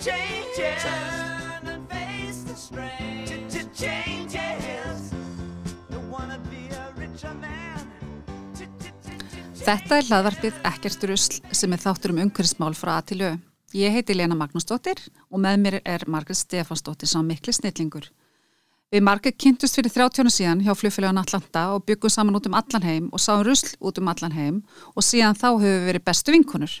Changes. Turn and face the strain. Changes. Don't wanna be a richer man. Þetta er hlaðvarpið Ekkert rusl sem er þáttur um umhverfismál frá A til Ö. Ég heiti Lena Magnúsdóttir og með mér er Margret Stefansdóttir sá mikli snillingur. Við Margret kynntust fyrir 30 ára síðan hjá flugfélagun Atlanta og byggum saman út um allan heim og sáum rusl út um allan heim og síðan þá höfum við verið bestu vinkunur.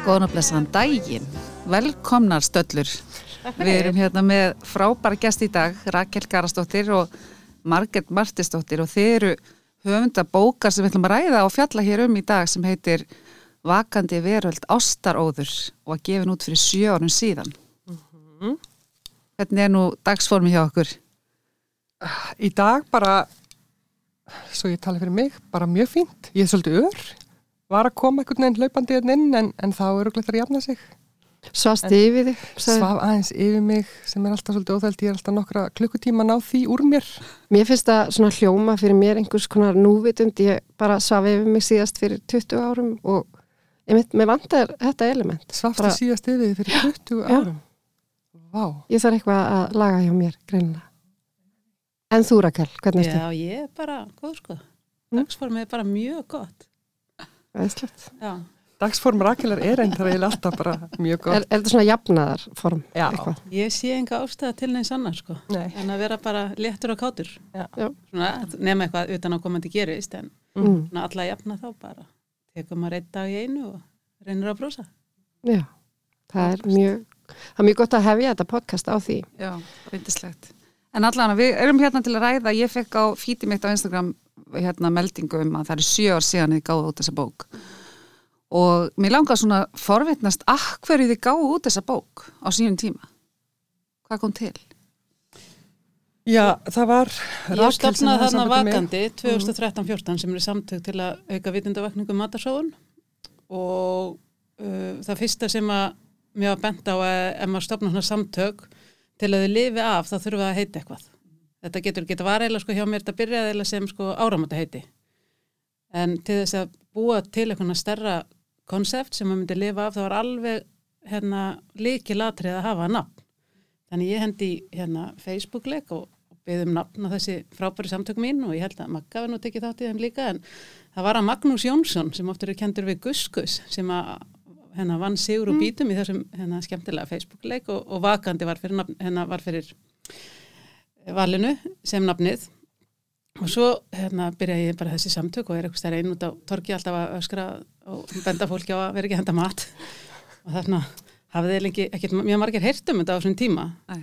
Góðan og blessaðan daginn. Velkomnar stöllur. Við erum hérna með frábæra gest í dag, Rakel Garastóttir og Marget Martistóttir og þeir eru höfunda bókar sem við ætlum að ræða og fjalla hér um í dag sem heitir Vakandi veröld ástaróður og að gefin út fyrir sjö árum síðan. Hvernig er nú dagsformi hjá okkur? Í dag bara, svo ég tala fyrir mig, bara mjög fínt. Ég er svolítið ör, var að koma einhvern veginn hlaupandi hérna inn en, en þá eru glætt að jafna sig. Svasti yfir þig. Svaf aðeins yfir mig sem er alltaf svolítið óþælt, ég er alltaf nokkra klukkutíma að ná því úr mér. Mér finnst það svona hljóma fyrir mér einhvers konar núvitund, ég bara svaf yfir mig síðast fyrir 20 árum og einmitt, mér vantar þetta element. Svafstu Bara- síðast yfir því fyrir 20 Já. árum. Vá, Ég þarf eitthvað að laga hjá mér, greinilega. En þú Rakel, hvernig ertu? Já, ég er bara góð sko. Mm. Dagsformið er bara mjög gott. Æðislegt. Já, dagsform rakelar er einn þar eiginlega alltaf bara mjög Er, gott. er þetta svona jafnaðarform? Já. Eitthvað? ég sé enga ástæða til neins annar sko. Nei. En að vera bara léttur og kátur. Já. Svona, nema eitthvað utan á komandi gerist, en Mm. svona alla jafna þá bara. Tekum maður einn dag í einu og reynir að brosa. Já, það er mjög, það er mjög gott að hefja þetta podcast á því. Já, reyndislegt. En allan, við erum hérna til að ræða, ég fekk á fíti mitt á Instagram hérna meldingu um að það eru sjö ár síðan þið gáðu út þessa bók. Og mér langar svona forvitnast að hverju þið gáðu út þessa bók á sínum tíma. Hvað kom til? Já, það var Ég hafði þarna vakandi 2013-14 sem er samtök til að auka vitundavakningu matarsóðun og uh, það fyrsta sem að mér var bent á að ef maður stopna hana samtök til að þau lifi af þá þurfa að heita eitthvað. Þetta getur geta var eiginlega sko hjá mér þetta byrjaði eiginlega sem sko áramöta heiti. En til þess að búa til eitthvað stærra konsept sem maður myndi lifa af þá var alveg hérna líkilatrið að hafa nafn. Þannig ég hendi hérna Facebook-leik og, og byggðum nafn á þessi frábæri samtök mín og ég held að Magga var nú tekið þátt í þeim líka en það var að Magnús Jónsson sem oftur er kendur við Guskus sem að hérna vann sigur og bítum í þessum hérna skemmtilega Facebook-leik og, og vakandi var fyrir, nafn, hérna, var fyrir valinu sem nafnið og svo hérna byrja ég bara þessi samtök og er eitthvað stærra einn út á torki alltaf að öskra og benda fólki á að vera ekki að henda mat og þarna hafið þið lengi ekkert mjög margir heyrt um þetta á þessum tíma Æ.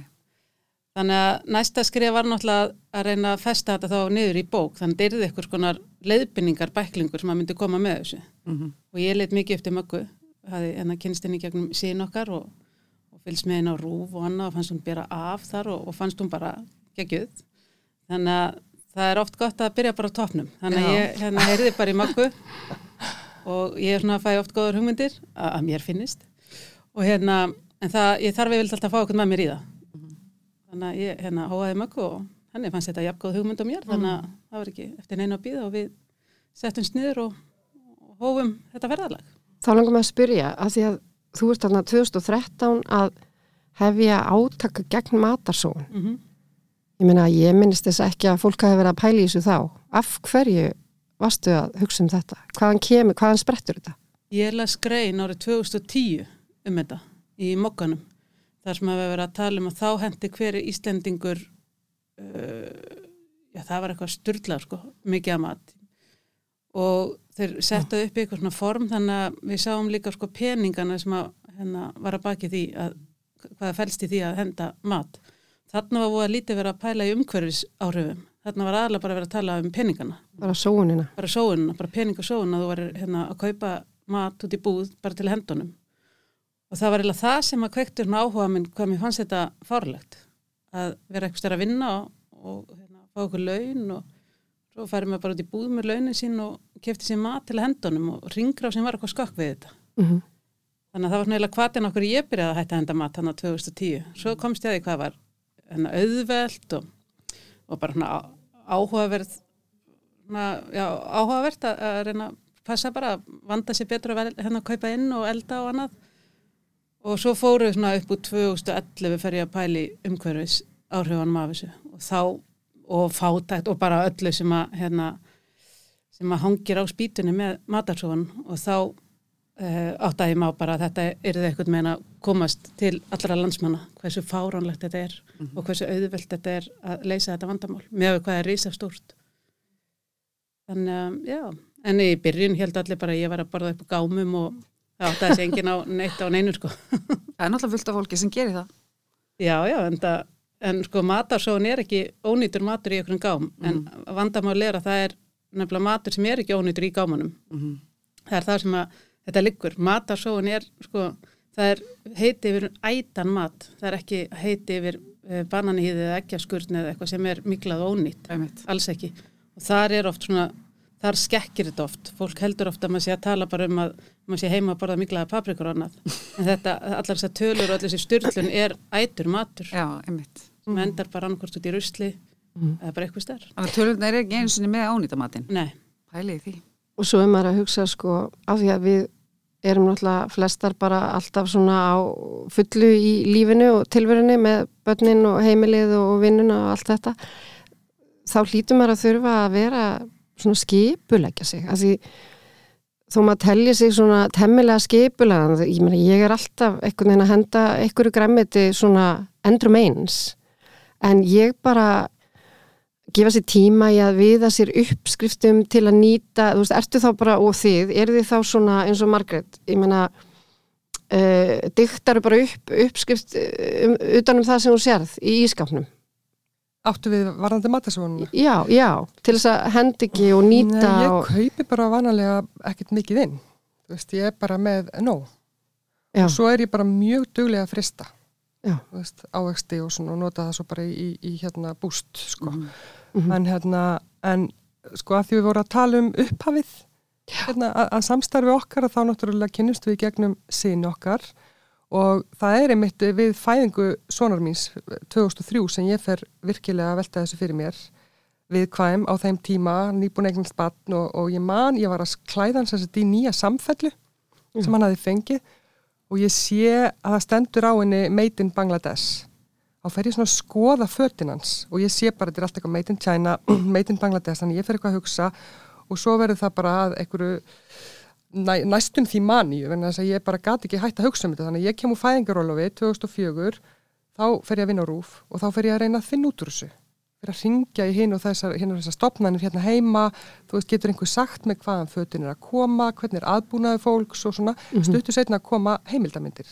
Þannig að næsta skrif var náttúrulega að reyna að festa þetta þá niður í bók. Þannig það ykkur skonar leiðbynningar, bæklingur sem að myndi koma með þessu. Mm Og ég leitt mikið eftir möggu, hafi enna kynst inn í gegnum sín okkar og, og fylgst með henn á rúf og annað og fannst hún bera af þar og, og fannst hún bara geggjuð. Þannig að það er oft gott að byrja bara á topnum. Þannig að Já. ég hérna heyrði bara í möggu og ég er svona að fæ oft góður hugmyndir að, að mér finnist. Og hérna, en það, ég þarf yfirleitt alltaf að fá okkur með mér í það þannig að ég hérna hóaði möggu og henni fannst þetta jafngóð hugmynd á mér þannig að það var ekki eftir neina að býða og við settum sniður og, og hófum þetta ferðalag. Þá langar maður að spyrja, að því að þú ert þarna 2013 að hefja átaka gegn matarsóun. Mm Ég meina, ég minnist þess ekki að fólk hafi verið að pæla í þessu þá. Af hverju varstu að hugsa um þetta? Hvaðan kemur, hvaðan sprettur þetta? Ég las grein árið 2010 um þetta í mokkanum þar sem að við verið að tala um að þá hendi hverju Íslendingur uh, já það var eitthvað styrlað sko, mikið að mat og þeir settu upp eitthvað svona form þannig að við sáum líka sko peningana sem að hérna, var að baki því að hvaða fælst í því að henda mat þarna var búið að lítið vera að pæla í umhverfis áhrifum þarna var aðalega bara að vera að tala um peningana. Bara sóunina. bara sóunina, bara peningasóun að þú varir hérna, að kaupa mat út í búð bara til hendunum. Og það var eiginlega það sem að kveiktur áhuga minn hvað mér fannst þetta fárlegt að vera eitthvað stærra að vinna og, og hérna, fá okkur laun og svo færi maður bara út í búð með launin sín og kefti sér mat til hendunum og ringra á sem var eitthvað skokk við þetta. Mm þannig að það var svona eiginlega hvaðin okkur ég byrjaði að hætta að henda mat hann á 2010 svo komst ég að því hvað var auðvelt og, og bara svona áhugaverð svona, já, áhugavert að, að reyna að passa bara að vanda sér betur að hérna, kaupa inn og elda og annað. Og svo fóru svona upp úr 2011 fer ég að pæli umhverfis áhrifanum af þessu. Og þá og fátækt og bara öllu sem að hérna, sem að hangir á spýtunni með matarsóðan og þá áttaði ég má bara að þetta er eitthvað meina komast til allra landsmanna hversu fáránlegt þetta er og hversu auðvelt þetta er að leysa þetta vandamál með hvað er rísa stórt þannig að já en í byrjun held allir bara að ég var að borða upp á gámum og það áttaði þessi enginn á neitt á neinu sko Það er náttúrulega fullt af fólki sem gerir það. já já en, það, en sko matarsóðan er ekki ónýtur matur í okkur gám en vandamál er að það er nefnilega matur sem er ekki ónýtur í gámanum Mhm. það er það sem að þetta liggur. Matarsóun er sko það er heiti yfir ætan mat. Það er ekki heiti yfir uh, bananhýði eða ekkjaskurn eða eitthvað sem er miklað og ónýtt, Einmitt. alls ekki. Og þar er oft svona, þar skekkir þetta oft. Fólk heldur oft að maður sé að tala bara um að maður sé heima að borða miklaða paprikur og annað. En þetta, allar þessar tölur og allir þessi styrlun er ætur matur. Sem endar bara annarkvort út í rusli eða bara eitthvað stær Þannig að tölurnar er ekki einu sinni með ánýtamatinn. Nei, Pælið í því. Og svo er maður að hugsa sko af því að við erum náttúrulega flestar bara alltaf svona á fullu í lífinu og tilverunni með börnin og heimilið og vinnuna og allt þetta. Þá hlýtum maður að þurfa að vera svona skipulegja sig. Því þó maður telli sig svona temmilega skipulegan ég, meina, ég er alltaf einhvern veginn að henda einhverju græmiti svona endrum eins. En ég bara gefa sér tíma í að viða sér uppskriftum til að nýta, þú veist, ertu þá bara og þið, eru þið þá svona eins og Margrét, ég meina uh, dyktaru bara upp uppskrift uh, um, utan um það sem þú sérð í ískapnum Áttu við varðandi matasvonuna? já, já, til þess að henda ekki og nýta Nei, ég og, kaupi bara vanalega ekkert mikið inn. Þú veist, ég er bara með nóg. já, Og svo er ég bara mjög duglega að frista. Veist, ávexti og svona og nota það svo bara í, í, í hérna búst, sko. Mhm. En hérna, en sko að því við vorum að tala um upphafið, hérna, að, að samstarfi okkar að þá náttúrulega kynnumst við gegnum sín okkar. Og það er einmitt við fæðingu sonar míns 2003 sem ég fer virkilega að velta þessu fyrir mér við hvaðum á þeim tíma nýbúin eignast batn og, og ég man, ég var að klæða hans þessi í nýja samfellu sem hann hafi fengið og ég sé að það stendur á henni Made in Bangladesh. Þá fer ég svona að skoða fötin hans og ég sé bara, þetta er allt eitthvað Made in China Made in Bangladesh, þannig ég fer eitthvað að hugsa og svo verður það bara að einhverju næ, næstum því að ég bara gati ekki hægt að hugsa um þetta. Þannig ég kem úr fæðingarólofi 2004 þá fer ég að vinna á rúf og þá fer ég að reyna að finna út úr þessu fyrir að ringja í hinn og þessar, þessar stopnarnir hérna heima, þú veist, getur einhver sagt með hvaðan fötin er að koma, hvernig er aðbúnaði fólks og svona, stuttu setna að koma heimildamindir.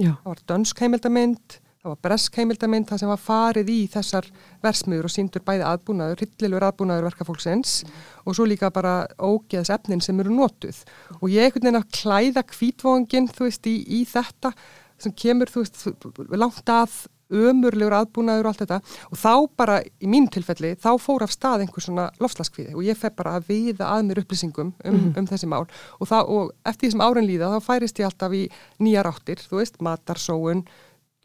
já, Það var dönsk heimildamind, það var bresk heimildamind, það sem var farið í þessar versmiður og síndur bæði aðbúnaður, hryllilur aðbúnaður verkafólksins og svo líka bara ógeðs efnin sem eru notuð. Og ég einhvern veginn að klæða kvítvóngin, þú veist, í, í þetta sem kemur, þú veist, langt að ömurlegur aðbúnaður og allt þetta. Og þá bara, í mín tilfelli, þá fór af stað einhver svona lofslaskvíði og ég fef bara að viða að mér upplýsingum um, um þessi mál. Og, það, og eftir því sem árin líða þá færist ég alltaf í nýjar áttir, þú veist, matarsóun,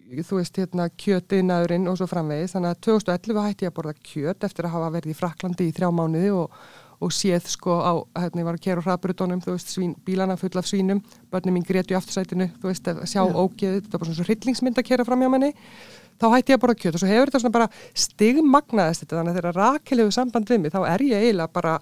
þú veist, hérna, kjötiðnaðurinn og svo framvegis, þannig að 2011 hætti ég að borða kjöt eftir að hafa verið í Fraklandi í þrjá mánuði og, og séð sko á, hérna, ég var að kera á hraðbrutunum, þú veist, svín, bílana full af svínum, börnum mín grétu í aftursætinu, þú veist, að sjá ógeðið, þetta var bara svona svo hryllingsmynd að kera fram hjá manni, þá hætti ég að borða kjöt og svo hefur þetta svona bara stigmagnaðist þetta, þannig að þegar Rakel hefur samband við mig, þá er ég eiginlega bara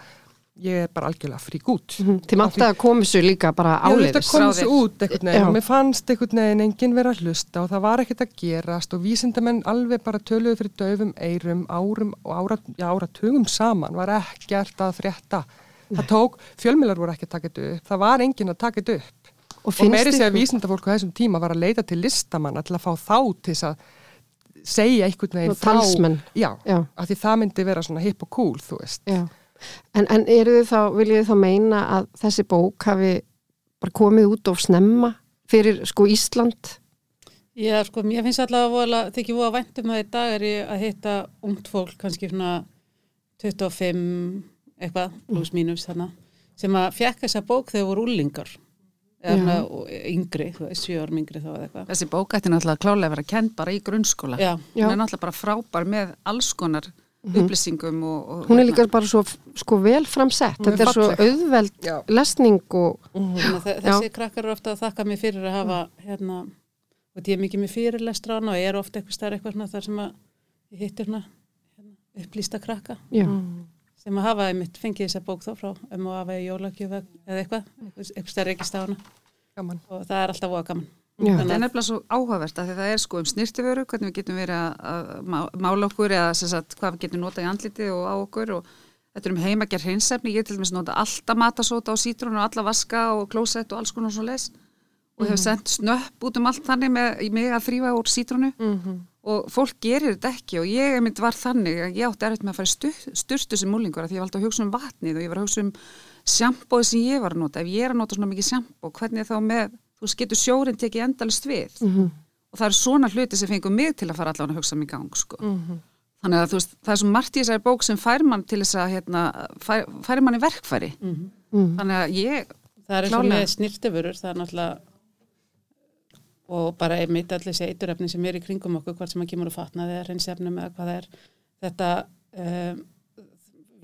ég er bara algjörlega frík út Mhm. Þið mátti að koma svo líka bara áleiðis. kom frá þessu þér. út einhvern veginn og mér fannst einhvern veginn enginn vera að hlusta og það var ekkert að gerast og vísindamenn alveg bara töluðu fyrir döfum eirum árum og ára, já, áratugum saman var ekkert að frétta. Það tók, fjölmiðlar voru ekki að taka þetta upp, það var enginn að taka þetta upp Og og meiri segja ykkur- vísindafólk á þessum tíma var að leita til listamanna til að fá þá til þess að segja einhvern veginn talsmenn. Já, Já. af því það myndi vera svona hipp og cool, þú veist. Já. En, en eru þið þá, viljið þið þá meina að þessi bók hafi bara komið út of snemma fyrir sko Ísland? Já, sko, mér finnst allavega vola, þykir voða væntum að í dag er ég að hitta ungt fólk, kannski svona 25 eitthvað, pluss mínus þarna, sem að fekk þessa bók þegar voru úlingar eða og- yngri, árum yngri þá eða eitthvað. Þessi bók ætti náttúrulega klálega að vera kend bara í grunnskóla. Já, Já. Hún er náttúrulega bara frábær með alls konar upplýsingum og, og Hún er líka bara svo sko vel framsett. Hún er Þetta er svo auðveld Já. lesning og þannig að þe- þessi krakkar eru ofta að þakka mér fyrir að hafa, hérna, og ég er mikið með fyrirlestra hana og ég er ofta eitthvað stær eitthvað svona þar sem að ég hittir svona hérna, upplýsta krakka. já, sem að hafa einmitt fengið þessa bók þá frá um að hafa í jólagjöf eða eitthvað, eitthvað, stærri ekki stána og það er alltaf voða gaman. Já, Þetta er nefnilega svo áhugavert að það er sko um snirtiföru, hvernig við getum verið að, að má- mála okkur eða sagt, hvað við getum notað í andliti og á okkur og þetta er um heimager hreinsefni, ég til dæmis nota alltaf matasóta og sítrún og alla vaska og klósett og alls konar svo leis og hef sendt snöpp út um allt þannig með mig að þrýfa úr sítrúnu og fólk gerir þetta ekki og ég mynd var þannig að ég átti erfitt með að fara stu- sturtu sem múlingur að því ég var alltaf að hugsa um vatnið og ég var að hugsa um sjampóið sem ég var að nota. Ef ég er að nota svona mikið sjampó, hvernig er þá með þú veist, getur sjórin tekið endalist við. Og það eru svona hluti sem fengur mig til að fara allavega að hugsa mig í gang sko. þannig að þú veist, það er svo margt í þessari bók sem fær mann til þess að hérna, fær, fær mann í verkfæri. Þannig að ég Það er Klálega. með snirtifurur, það er náttúrulega og bara einmitt allir þessi eiturefni sem er í kringum okkur, hvort sem að kemur að fatna þegar reynsefnum eða hvað það er. Þetta um,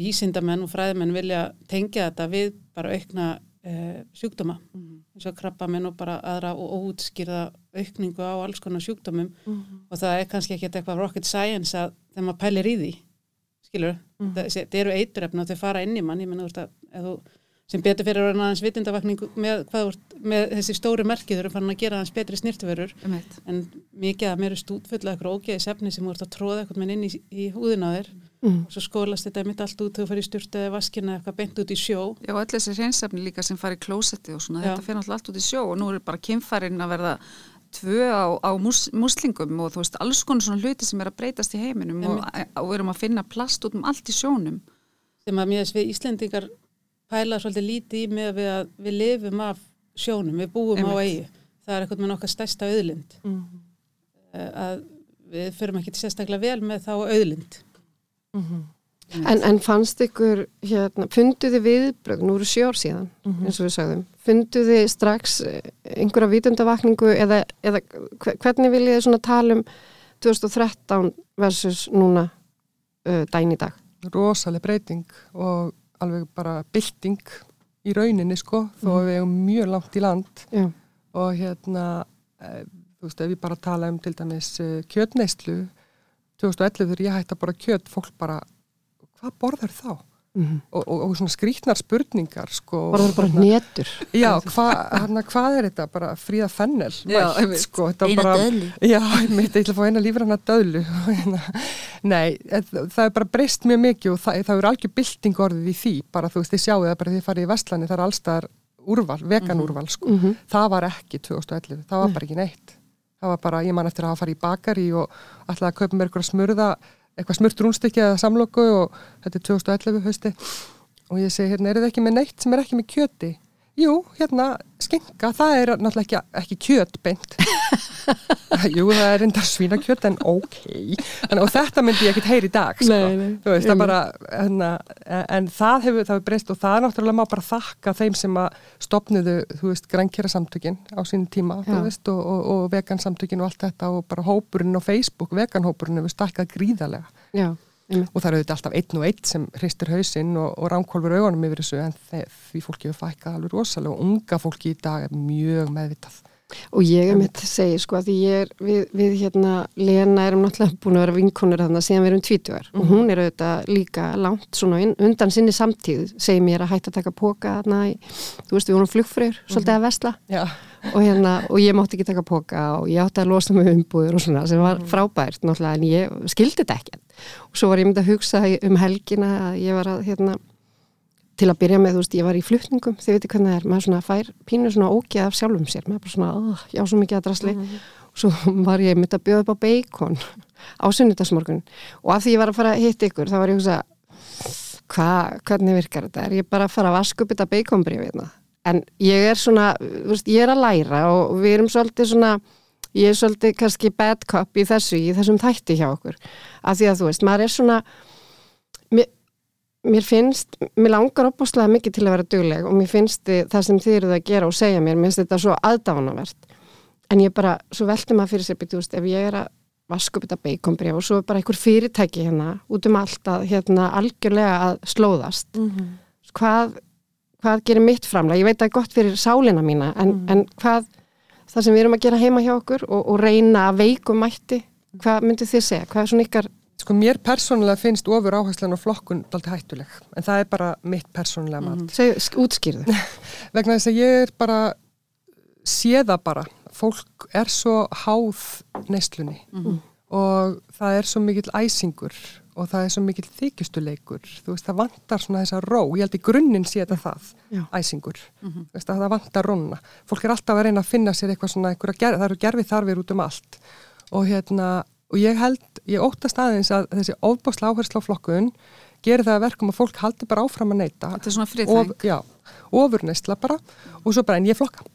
vísindamenn og fræðimenn vilja tengja þetta við bara aukna uh, sjúkdóma. Eins og krabbamenn og bara aðra og óutskýrða aukningu á alls konar sjúkdómum. Og það er kannski ekki eitthvað rocket science að þegar maður pælir í því skilur, mm. þetta eru eiturefni og þau fara inn í mann, ég menna þú veist að sem betur fyrir að aðeins vitundavakning með, með þessi stóru merki þau eru farin að gera aðeins betri eitt en mikið að mér er stútfulla eitthvað ógeði sefni sem þú ert að tróða eitthvað minn inn í, í húðina á þér Mm. og svo skólast þetta mitt allt út þegar þú fyrir styrtu eða vaskina eða eitthvað beint út í sjó Já, öll þessi hreinsefni líka sem fari í klósetti og svona, Já. þetta fyrir allt út í sjó og nú er bara kynfærin að verða tvö á, á mús, múslingum og þú veist, alls konar svona hluti sem er að breytast í heiminum og, og við erum að finna plast út um allt í sjónum. sem að mér þess við Íslendingar pæla svolítið lítið í með að við, að við lifum af sjónum, við búum á Einmitt. eigi það er eitthvað með okkar stærsta auðlind Mm. Eh, að við förum ekki sérstaklega vel með þá auðlind En, en fannst ykkur, hérna, funduð þið viðbrögg, nú eru sjö ár síðan, eins og við sagðum, funduð þið strax eh, einhverja vitundavakningu eða, eða hve- hvernig þið svona tala um 2013 versus núna uh, dæn í dag? rosaleg breyting og alveg bara bylting í rauninni sko, þó að við eigum mjög langt í land. Já, og hérna eh, þú veist, ef ég bara tala um til dæmis eh, kjötneyslu 2011 þegar ég hætti að bara kjöt fólk bara, hvað borðar þá? Mhm. Og, og, og svona skrýtnar spurningar sko, bara það er bara netur. Já, hva, hana, hvað er þetta? Bara fríða fennel Já, einmitt. sko, þetta Eina bara, döðlu. Já, ég ég ætla að fá eina lífur hana döðlu Hérna, Nei, það er bara breyst mjög mikið og það, það er algjör bylting orðið í því bara þú veist, þið sjáu það bara því þið farið í Vestlani það er allstaðar úrval, vegan úrval sko. Mhm. það var ekki 2011 það var bara ekki neitt það var bara, ég man eftir að hafa farið í bakari og ætlaði að kaupa mér eitthvað smurða eitthvað smurt rúnstykki eða samloku og þetta er 2011 hausti og ég segi hérna, eru þið ekki með neitt sem er ekki með kjöti? Jú, hérna, skinka, það er náttúrulega ekki, ekki kjöt beint. Jú, það er enda svínakjöt en ok. En, og þetta myndi ég ekkert heyri í dag, sko. Nei, nei. Þú veist, það bara, hérna, en það hefur, það hefur breyst og það er náttúrulega má bara þakka þeim sem að stopnuðu, þú veist, grænkjara samtökin á sínum tíma, Já. þú veist, og, og, og vegan samtökin og allt þetta og bara hópurinn á Facebook, veganhópurinn hefur stakkað gríðarlega Já, einmitt. og það eru auðvitað alltaf einn og einn sem hristir hausinn og, og ránkólfur augunum yfir þessu en því fólki hefur fækkað alveg rosalega og unga fólki í dag er mjög meðvitað Og ég er mitt að segja sko að er, við, við hérna, Lena erum náttúrulega búin að vera vinkonur þarna síðan við erum tvítugar og hún er auðvitað líka langt svona inn, undan sinni samtíð, segir mér að hætta að taka póka þarna í, þú veist við vorum flugfrýr, svolítið að vesla Já, og hérna, og ég mátti ekki taka póka og ég átti að losa mig umbúður og svona sem var frábært náttúrulega en ég skildi þetta ekki og svo var ég myndi að hugsa um helgina að ég var að hérna til að byrja með, þú veist, ég var í flutningum þið veitir hvernig það er, maður svona fær pínu svona ógeð af sjálfum sér, maður bara svona já, svo mikið að drasli. Og svo var ég myndi að bjóða upp á bacon á sunnudagsmorgun. Og af því ég var að fara að hitta ykkur, þá var ég að hugsa hva, hvernig virkar þetta? Er ég bara að fara að vaska upp þetta baconbrifið en ég er svona, þú veist, ég er að læra og við erum svolítið svona ég er svolítið kannski bad cop í þessu, í þessum þætti hjá okkur. Af því að þú veist, maður er svona mér finnst, mér langar opaslega mikið til að vera dugleg og mér finnst þið- það sem þið eruð að gera og segja mér, mér finnst þetta svo aðdáfanavert en ég bara, svo velti maður fyrir sér veist, ef ég er að vaska upp þetta baconbrif og svo er bara einhver fyrirtæki hérna út um allt að hérna algjörlega að slóðast. Hvað, hvað gerir mitt framlega, ég veit að það er gott fyrir sálina mína en, en hvað það sem við erum að gera heima hjá okkur og, og reyna að veikum mætti hvað myndið þið segja, hvað er svona ykkar sko mér persónulega finnst ofur áherslan og flokkun dalti hættuleg, en það er bara mitt persónulega mat. segju, sk- útskýrðu. Vegna þess að ég er bara, sé það bara, fólk er svo háð neyslunni og það er svo mikill æsingur og það er svo mikill þykjustuleikur, þú veist það vantar svona þessa ró, ég held í grunninn sé þetta það, Já. æsingur, þú veist að það vantar rónna, fólk er alltaf að reyna að finna sér eitthvað svona, einhverja ger, það eru gerfi þarfir út um allt. Og hérna, og ég held, ég óttast aðeins að þessi ofbásla áherslu á flokkun gerir það að verkum að fólk haldi bara áfram að neyta Þetta er svona friðþæging. of, já, ofurneysla bara og svo bara en ég flokka.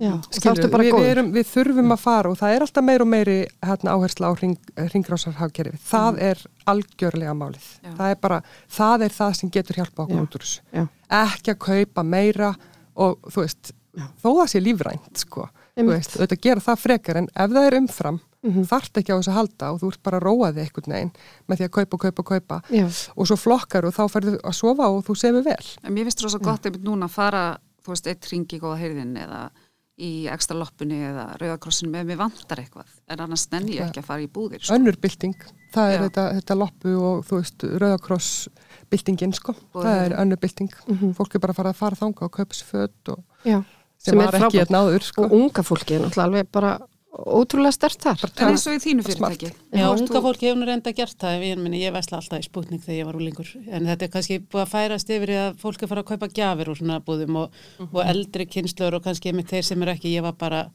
Já, ertu bara við, við, erum, við þurfum að fara og það er alltaf meir og meiri hérna, áhersla á hring, ringrásarhagkerfi það er algjörlega málið. Já. það er bara, það er það sem getur hjálpa okkur Já. út úr þessu. Já. ekki að kaupa meira og þú veist, þó það sé lífrænt sko, veist, auðvitað gera það frekar en ef það er umfram, Mhm. þarft ekki á þess að halda og þú ert bara að róa þig einhvern veginn með því að kaupa, kaupa, kaupa Já, og svo flokkar og þá ferðu að sofa og þú sefur vel En mér finnst rosa gott einmitt núna að fara, þú veist, eitt ringi í góða heyrðin eða í ekstra loppunni eða rauðakrossinu með mér vantar eitthvað. En annars nenni ég ekki að fara í búðir. Sko. önnur bylting, það er Já. þetta, þetta loppu og þú veist, rauðakross byltingin sko, Og það er önnur bylting fólk er bara að fara að fara þanga og kaupa sér föt og já sem, var ekki frábært. hérna sko. og unga fólki er náttúrulega alveg bara ótrúlega stert þar. En eins og í þínu fyrirtæki. Já, unga þú- fólk hefur nú reynda gert það, ég, meni, ég vesla alltaf í spútning þegar ég var úlingur, en þetta er kannski búið að færast yfir að fólk er fara að kaupa gjafir úr svona búðum og, og eldri kynslur og kannski með þeir sem eru ekki, ég var bara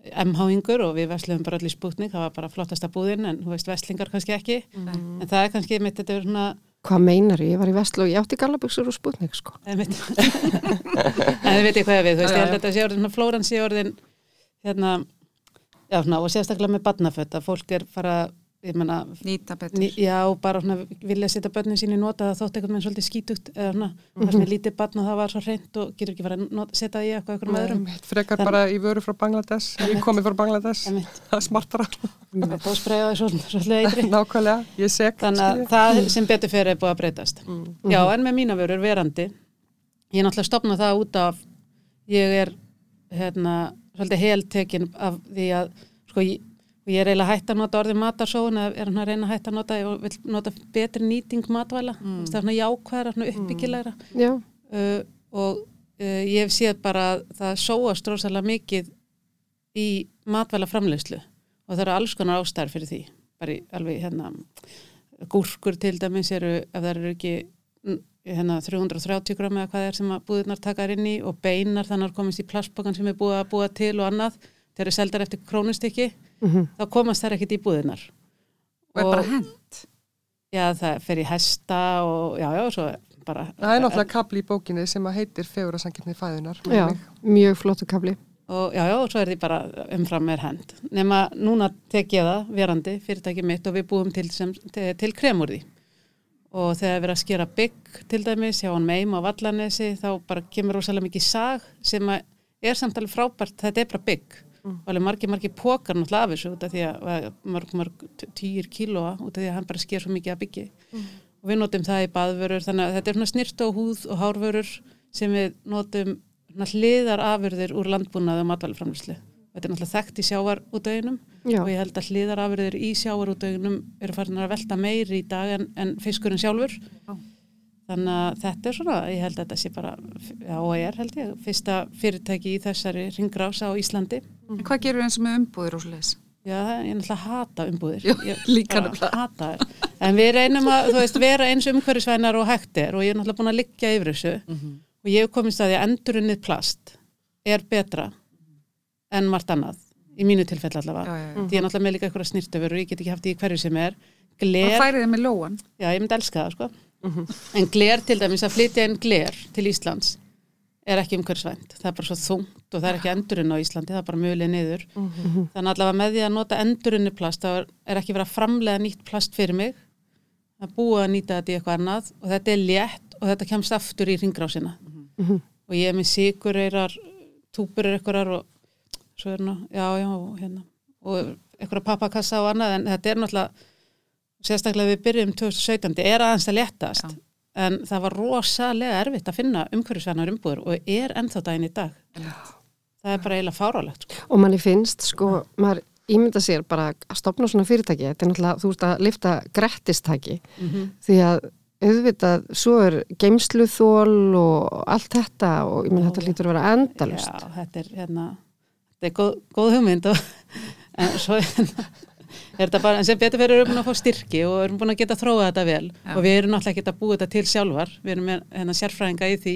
MH-ingur og við veslum bara allir í spútning, það var bara flottasta búðin, en þú veist, veslingar kannski ekki, en það er kannski mitt, þetta er svona, Hvað meinar ég? Ég var í og ég átti gallabuxur og sputnik sko. Einmitt. en þið veitir hvað ég við, þú veist, ég held að þetta sé orðin, svona flóran sé orðin, hérna, já, svona, og sérstaklega með barnafött, að fólk er fara, ég menna, Nýta betur. Ný, já, bara svona vilja setja börnin sín í nota það þótt einhvern veginn svolítið skítugt eða svona, það sem er lítið barn og það var svo reynd og getur ekki verið að setja það í eitthvað einhverjum öðrum. Nei, frekar Þann- bara í vöru frá Bangladesh ég komið frá Bangladesh, það er smartara Það spreyjaði svo, svolítið eitri. nákvæmlega, ég seg Þannig að það sem betur fyrir er búið að breytast. Já, en með mína vörur verandi, ég er náttúrulega stopnað það út af, ég er hérna, svolítið heltekin af því að, sko, ég, ég er eiginlega hægt að nota orðið matarsóun eða er hann að reyna að hægt að nota, ég vil nota betri nýting matvæla, mm. það er svona jákvæðara, svona uppbyggilegra. Já, uh, og uh, ég hef séð bara að það sóast rosalega mikið í matvæla framleyslu og það eru alls konar ástæður fyrir því. Bara í alveg hérna gúrkur til dæmis eru ef það eru ekki mm, hérna 330 gram eða hvað er sem að búðirnar takar inn í og beinar þannig að komast í plastbókan sem er búið að búa til og annað þeir eru seldar eftir krónustykki þá komast þær ekkit í búðirnar Og er bara hent. já það fer í hesta og já já svo bara það er náttúrulega kapli í bókinni sem að heitir fegurasangirni fæðunar já, mjög flottu kabli og já, já, og svo er því bara umfram er hend. Nema núna tek ég það verandi, fyrirtæki mitt og við búum til, sem, til, til krem úr því. Og þegar við erum að skera bygg til dæmis, hjá hann meim á vallanesi, þá bara kemur rosalega mikið sag sem er samt alveg frábært, þetta er bara bygg. Og alveg margir, margir pókar náttúrulega af þessu út af því að mörg, mörg týr kílóa út af því að hann bara sker svo mikið að byggi. Og við notum það í baðvörur, þannig að þetta er svona snirtu og húð og hárvörur sem við notum hliðar afurðir úr landbúnaði og matvæluframlýslu þetta er náttúrulega þekkt í sjávarútöginum Já, og ég held að hliðarafurðir í sjávarútöginum eru farin að velta meiri í dag en, en fiskurinn sjálfur Já. þannig að þetta er svona ég held að þetta sé bara, já og er held ég fyrsta fyrirtæki í þessari ringrása á Íslandi En hvað gerur eins og með umbúðir og svoleiðis? Já, ég er náttúrulega hata umbúðir. Já, Ég líka þær. En við reynum að, þú veist, vera eins umhverfisvænar og hægt er og ég er náttúrulega búin að liggja yfir þessu Mhm. og ég en margt annað, í mínu tilfell allavega. já, já. Því ég er náttúrulega með líka eitthvað snirtöfur og ég get ekki haft því hverju sem er. Og Gler, færið þið með lóan? já, ég myndi elska það, sko. En gler til dæmis, að flytja inn gler til Íslands er ekki umhverfisvænt. Það er bara svo þungt og það er ekki endurinn á Íslandi, það er bara mjölið niður. Þannig allavega með því að nota endurunni plast þá er, er ekki verið að framlega nýtt plast fyrir mig að búa að nýta þetta í eitthvað annað og þetta er létt og þetta kemst aftur í ringrásina og ég er með sigureyrar túpur er eitthvað og svo er nú, já, já, hérna. Og eitthvað pappakassa og annað en þetta er náttúrulega sérstaklega við byrjum 2017, þetta er aðeins að léttast. Já. en það var rosalega erfitt að finna umhverfisvænar umbúður og er ennþá daginn í dag. Það er bara eiginlega fárálegt sko. og manni finnst, sko, maður ímynda sér bara að stopna svona fyrirtæki, þetta er náttúrulega, þú ert að lifta grettistæki, því að auðvitað, svo er geimsluþól og allt þetta og ég menn þetta lítur að vera endalust. Já, þetta er hérna þetta er góð, góð hugmynd og en svo er þetta bara, en sem betur fyrir erum búin að fá styrki og erum búin að geta þróa þetta vel Já. og við erum náttúrulega ekki að búa þetta til sjálfar við erum með hérna sérfræðinga í því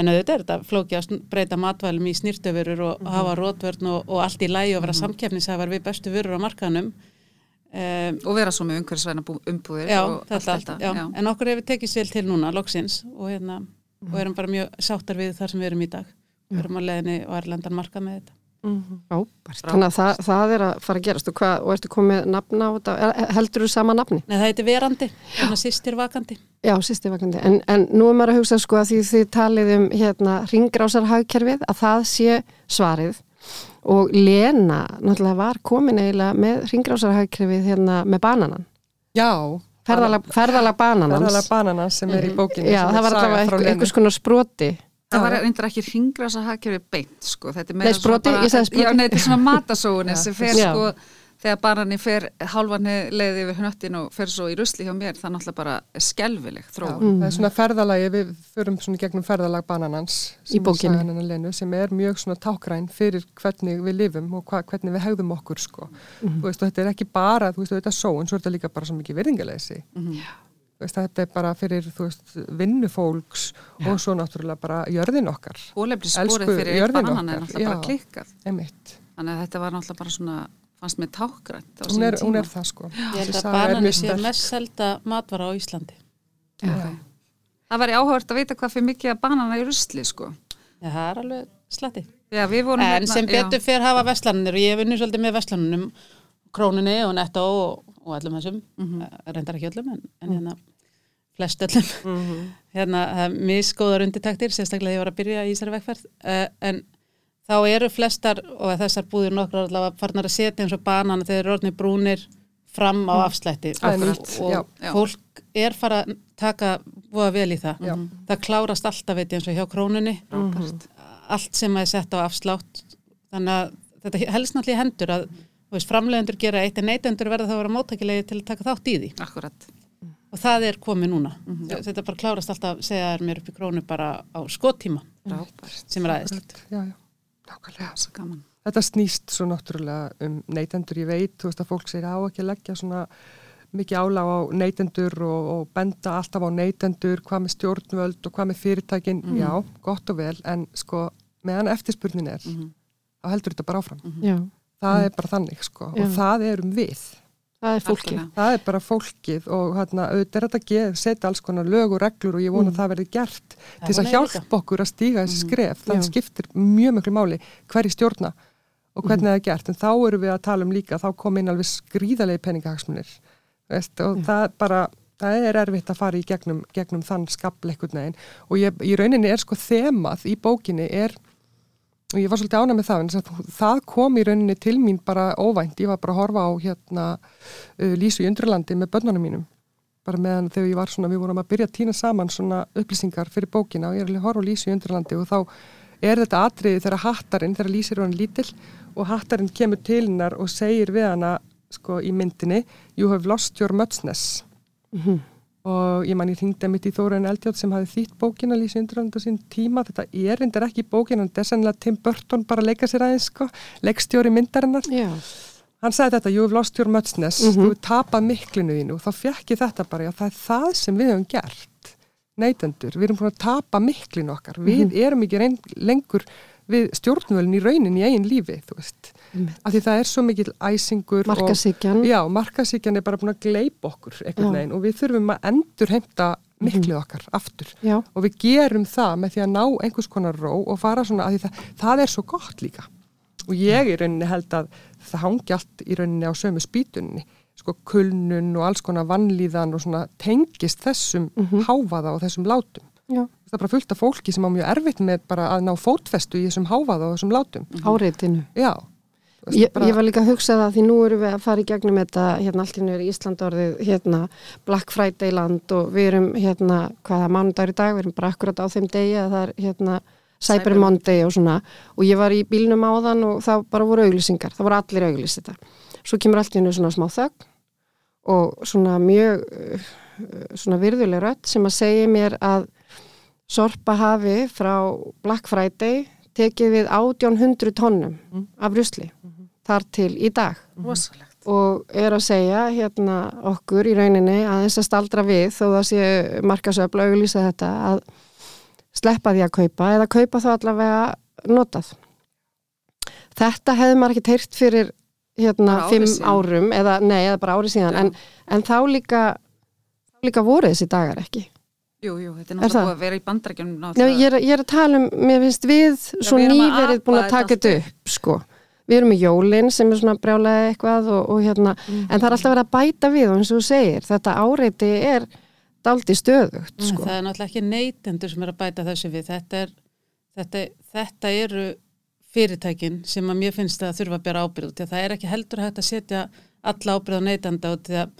en auðvitað er þetta flóki að breyta matvælum í snýrtöfurur og Mhm. hafa rótvörn og, og allt í lægi og vera samkeppnisæfar við bestu vörur á markaðnum um, Og vera svo með umhverfisvæna bú- umbúðir já, og þetta, allt allt, já. já. en okkur hefur tekist vel til núna loksins og, hérna, og erum bara mjög sáttar við þar sem við erum í dag við erum á leðinni og erlendan marka með þetta. Þannig að það, það er að fara að gerast og, hvað, og ertu komið nafna á þetta, heldur þú sama nafni? Nei, það heitir verandi, þannig að sýstir vakandi. Já, sýsti vakandi. En, en nú er maður að hugsa sko að því þið talið um hérna ringrásarhagkerfið að það sé svarið og Lena náttúrulega var komin eiginlega með ringrásarhagkerfið hérna með bananan. Já, Ferðalag, ferðalag bananans. ferðalega bananans sem er í bókinni. Já, það var Lenu. einhvers konar sproti. Það Já, var já. reyndar ekki ringrasa hagkerfi beint sko, þetta er Nei, sproti, ég sagði sproti. Já, nei, þetta er svona matasóunin sem fer Já. sko, þegar barani fer halvanni leiði yfir hnöttin og fer svo í rusli hjá mér, það er náttúrulega bara skelvileg Já, þróun. það er svona ferðalagi, við förum svona gegnum ferðalag bananans Í bókinni Lenu, sem er mjög svona tákræn fyrir hvernig við lifum og hva, hvernig við hegðum okkur sko. Þú veist, og þetta er ekki bara, þú veist, þetta er sóun, svo er þetta líka bara svo mikið virðingaleysi þú veist, þetta er bara fyrir, veist, vinnufólks og svo náttúrulega bara jörðin okkar Hólefli Elsku sporið fyrir jörðin bananan er náttúrulega bara já. klikkað. einmitt, Þannig að þetta var náttúrulega bara svona, fannst mér tákgrænt á hún sínum er, hún er tíma. það sko Ég held að saga er banani mjög sé sterk. mest selda matvara á Íslandi. Ok. Það væri áhugavert að vita hvað fyrir mikið að banana í rusli sko. Já, það er alveg slatti. Já, við vorum En hérna- sem já. betur fyrir hafa veslanir og ég unnið svolítið með veslanunum, krónunni og netto og, og öllum þessum, Mhm. Eh, reyndar ekki öllum, en, en hérna flest öllum. Hérna, það er misgóðar undirtæktir, sérstaklega ég var að byrja í þessari vegferð, uh, en þá eru flestar, og þessar búðir nokkrar allavega farnar að setja eins og banana þegar orðnir brúnir fram á afslætti Það er og, og já. Já. fólk er fara að taka voða vel í það. Já. Það klárast alltaf veit ég eins og hjá krónunni Frábært. allt sem er sett á afslátt þannig að þetta helst náttúrulega hendur að veist, framleiðendur gera eitt en neytendur verða þá að vera móttækilegi til að taka þátt í því Akkurat. Og það er komið núna þetta bara klárast alltaf að segja þær mér upp í krónu bara á skottíma Frábært. sem er aðeinslega já, já, nákvæmlega Svo gaman. Þetta snýst svo náttúrulega um neytendur, ég veit, þú veist að fólk segir á ekki að leggja svona mikið álag á neytendur og, og benda alltaf á neytendur, hvað með stjórnvöld og hvað með fyrirtækin, Mhm. já, gott og vel, en sko, meðan eftirspurnin er, þá heldur þetta bara áfram. Já, Það er bara þannig, sko, Já. og það erum við. Það er fólki. Algjörlega. Það er bara fólkið og hérna, auðvitað er þetta að gefa, setja alls konar lög og reglur og ég vona að það verði gert til þess að ég líka. hjálpa okkur að stíga þessi skref. Það Já. skiptir mjög mjög máli hverju stjórna og hvernig það er gert. En þá erum við að tala um líka, þá kom inn alveg skrýðalegi peningahagsmunir. Veist, og það bara, það er erfitt að fara í gegnum, gegnum þann skapleikur neginn. Og ég, í rauninni er sko þemað í bókinni er og ég var svolítið ánæg með það en þess að það kom í rauninni til mín bara óvænt, ég var bara að horfa á hérna uh, Lísu í Undurlandi með börnunum mínum. Bara meðan þegar ég var svona, við vorum að byrja að týna saman svona upplýsingar fyrir bókina og ég er alveg að horfa á Lísu í Undurlandi og þá er þetta atriði þegar hattarinn, þegar Lísi er hann lítill og hattarinn kemur til hennar og segir við hana sko í myndinni You have lost your muchness og ég man ég hringdi mitt í Þóraun Eldjátt sem hafi þýtt bókina Lísi Undurland á sín tíma, þetta er endur ekki bókina, þetta er sennilega Tim Burton bara að leika sér aðeins sko, leikstjóri myndarinnar. Já, hann sagði þetta, you have lost your muchness. Mhm. þú hefur tapað miklinu þínu. Þá fekk ég þetta bara, já það er það sem við höfum gert neytendur, við erum búin að tapa miklinu okkar, við Mhm. erum ekki lengur við stjórnvölin í raunin í eigin lífi, þú veist. Af því það er svo mikil æsingur og markasíkjan. Já, markasíkjan er bara búin að gleipa okkur veginn og við þurfum að endur heimta miklið okkar aftur. Já, og við gerum það með því að ná einhvers konar ró og fara svona að því það, það er svo gott líka. Og ég í rauninni held að það hangi allt í rauninni á sömu spýtunni. Sko kulnun og alls konar vannlíðan og svona tengist þessum háfaða og þessum látum. Já, það er bara fullt af fólki sem á mjög erfitt með bara að ná fótfestu í þessum háfaða og þessum látum áreitinu. já Ég, bara- ég var líka að hugsa það því nú erum við að fara í gegnum þetta, hérna allt nú er Ísland orðið, hérna Black Friday land og við erum hérna, hvaða mánudagur í dag, við erum bara akkurat á þeim degi að það er hérna Cyber Monday og svona og ég var í bílnum áðan og það bara voru auglýsingar, það voru allir auglýs þetta. Svo kemur allt nú svona smá þögn og svona mjög uh, svona virðuleg rödd sem að segja mér að Sorpa hafi frá Black Friday tekið við 1800 tonnum af rusli þar til í dag. Rosalegt. og er að segja hérna okkur í rauninni að þess að staldra við þó það sé markasöfla auglýsa þetta að sleppa því að kaupa eða kaupa þá allavega notað. Þetta hefði maður ekki teirt fyrir hérna fimm árum eða nei, eða bara ári síðan. En, en þá líka þá líka voru þessi dagar ekki. Jú, jú, þetta er náttúrulega búið að vera í bandrækjum ég, er, ég er að tala um, mér finnst við svo nýverið búin að taka þetta upp, sko. Við erum í jólinn sem er svona brjálega eitthvað og, og hérna, en það er alltaf verið að bæta við og eins og þú segir, þetta áreiti er daldi stöðugt, Mm, sko. Það er náttúrulega ekki neytendur sem er að bæta þessu við. Þetta, er, þetta, þetta eru fyrirtækin sem að mér finnst að þurfa að bera ábyrð. Það er ekki heldur hægt að setja alla ábyrð á neytenda að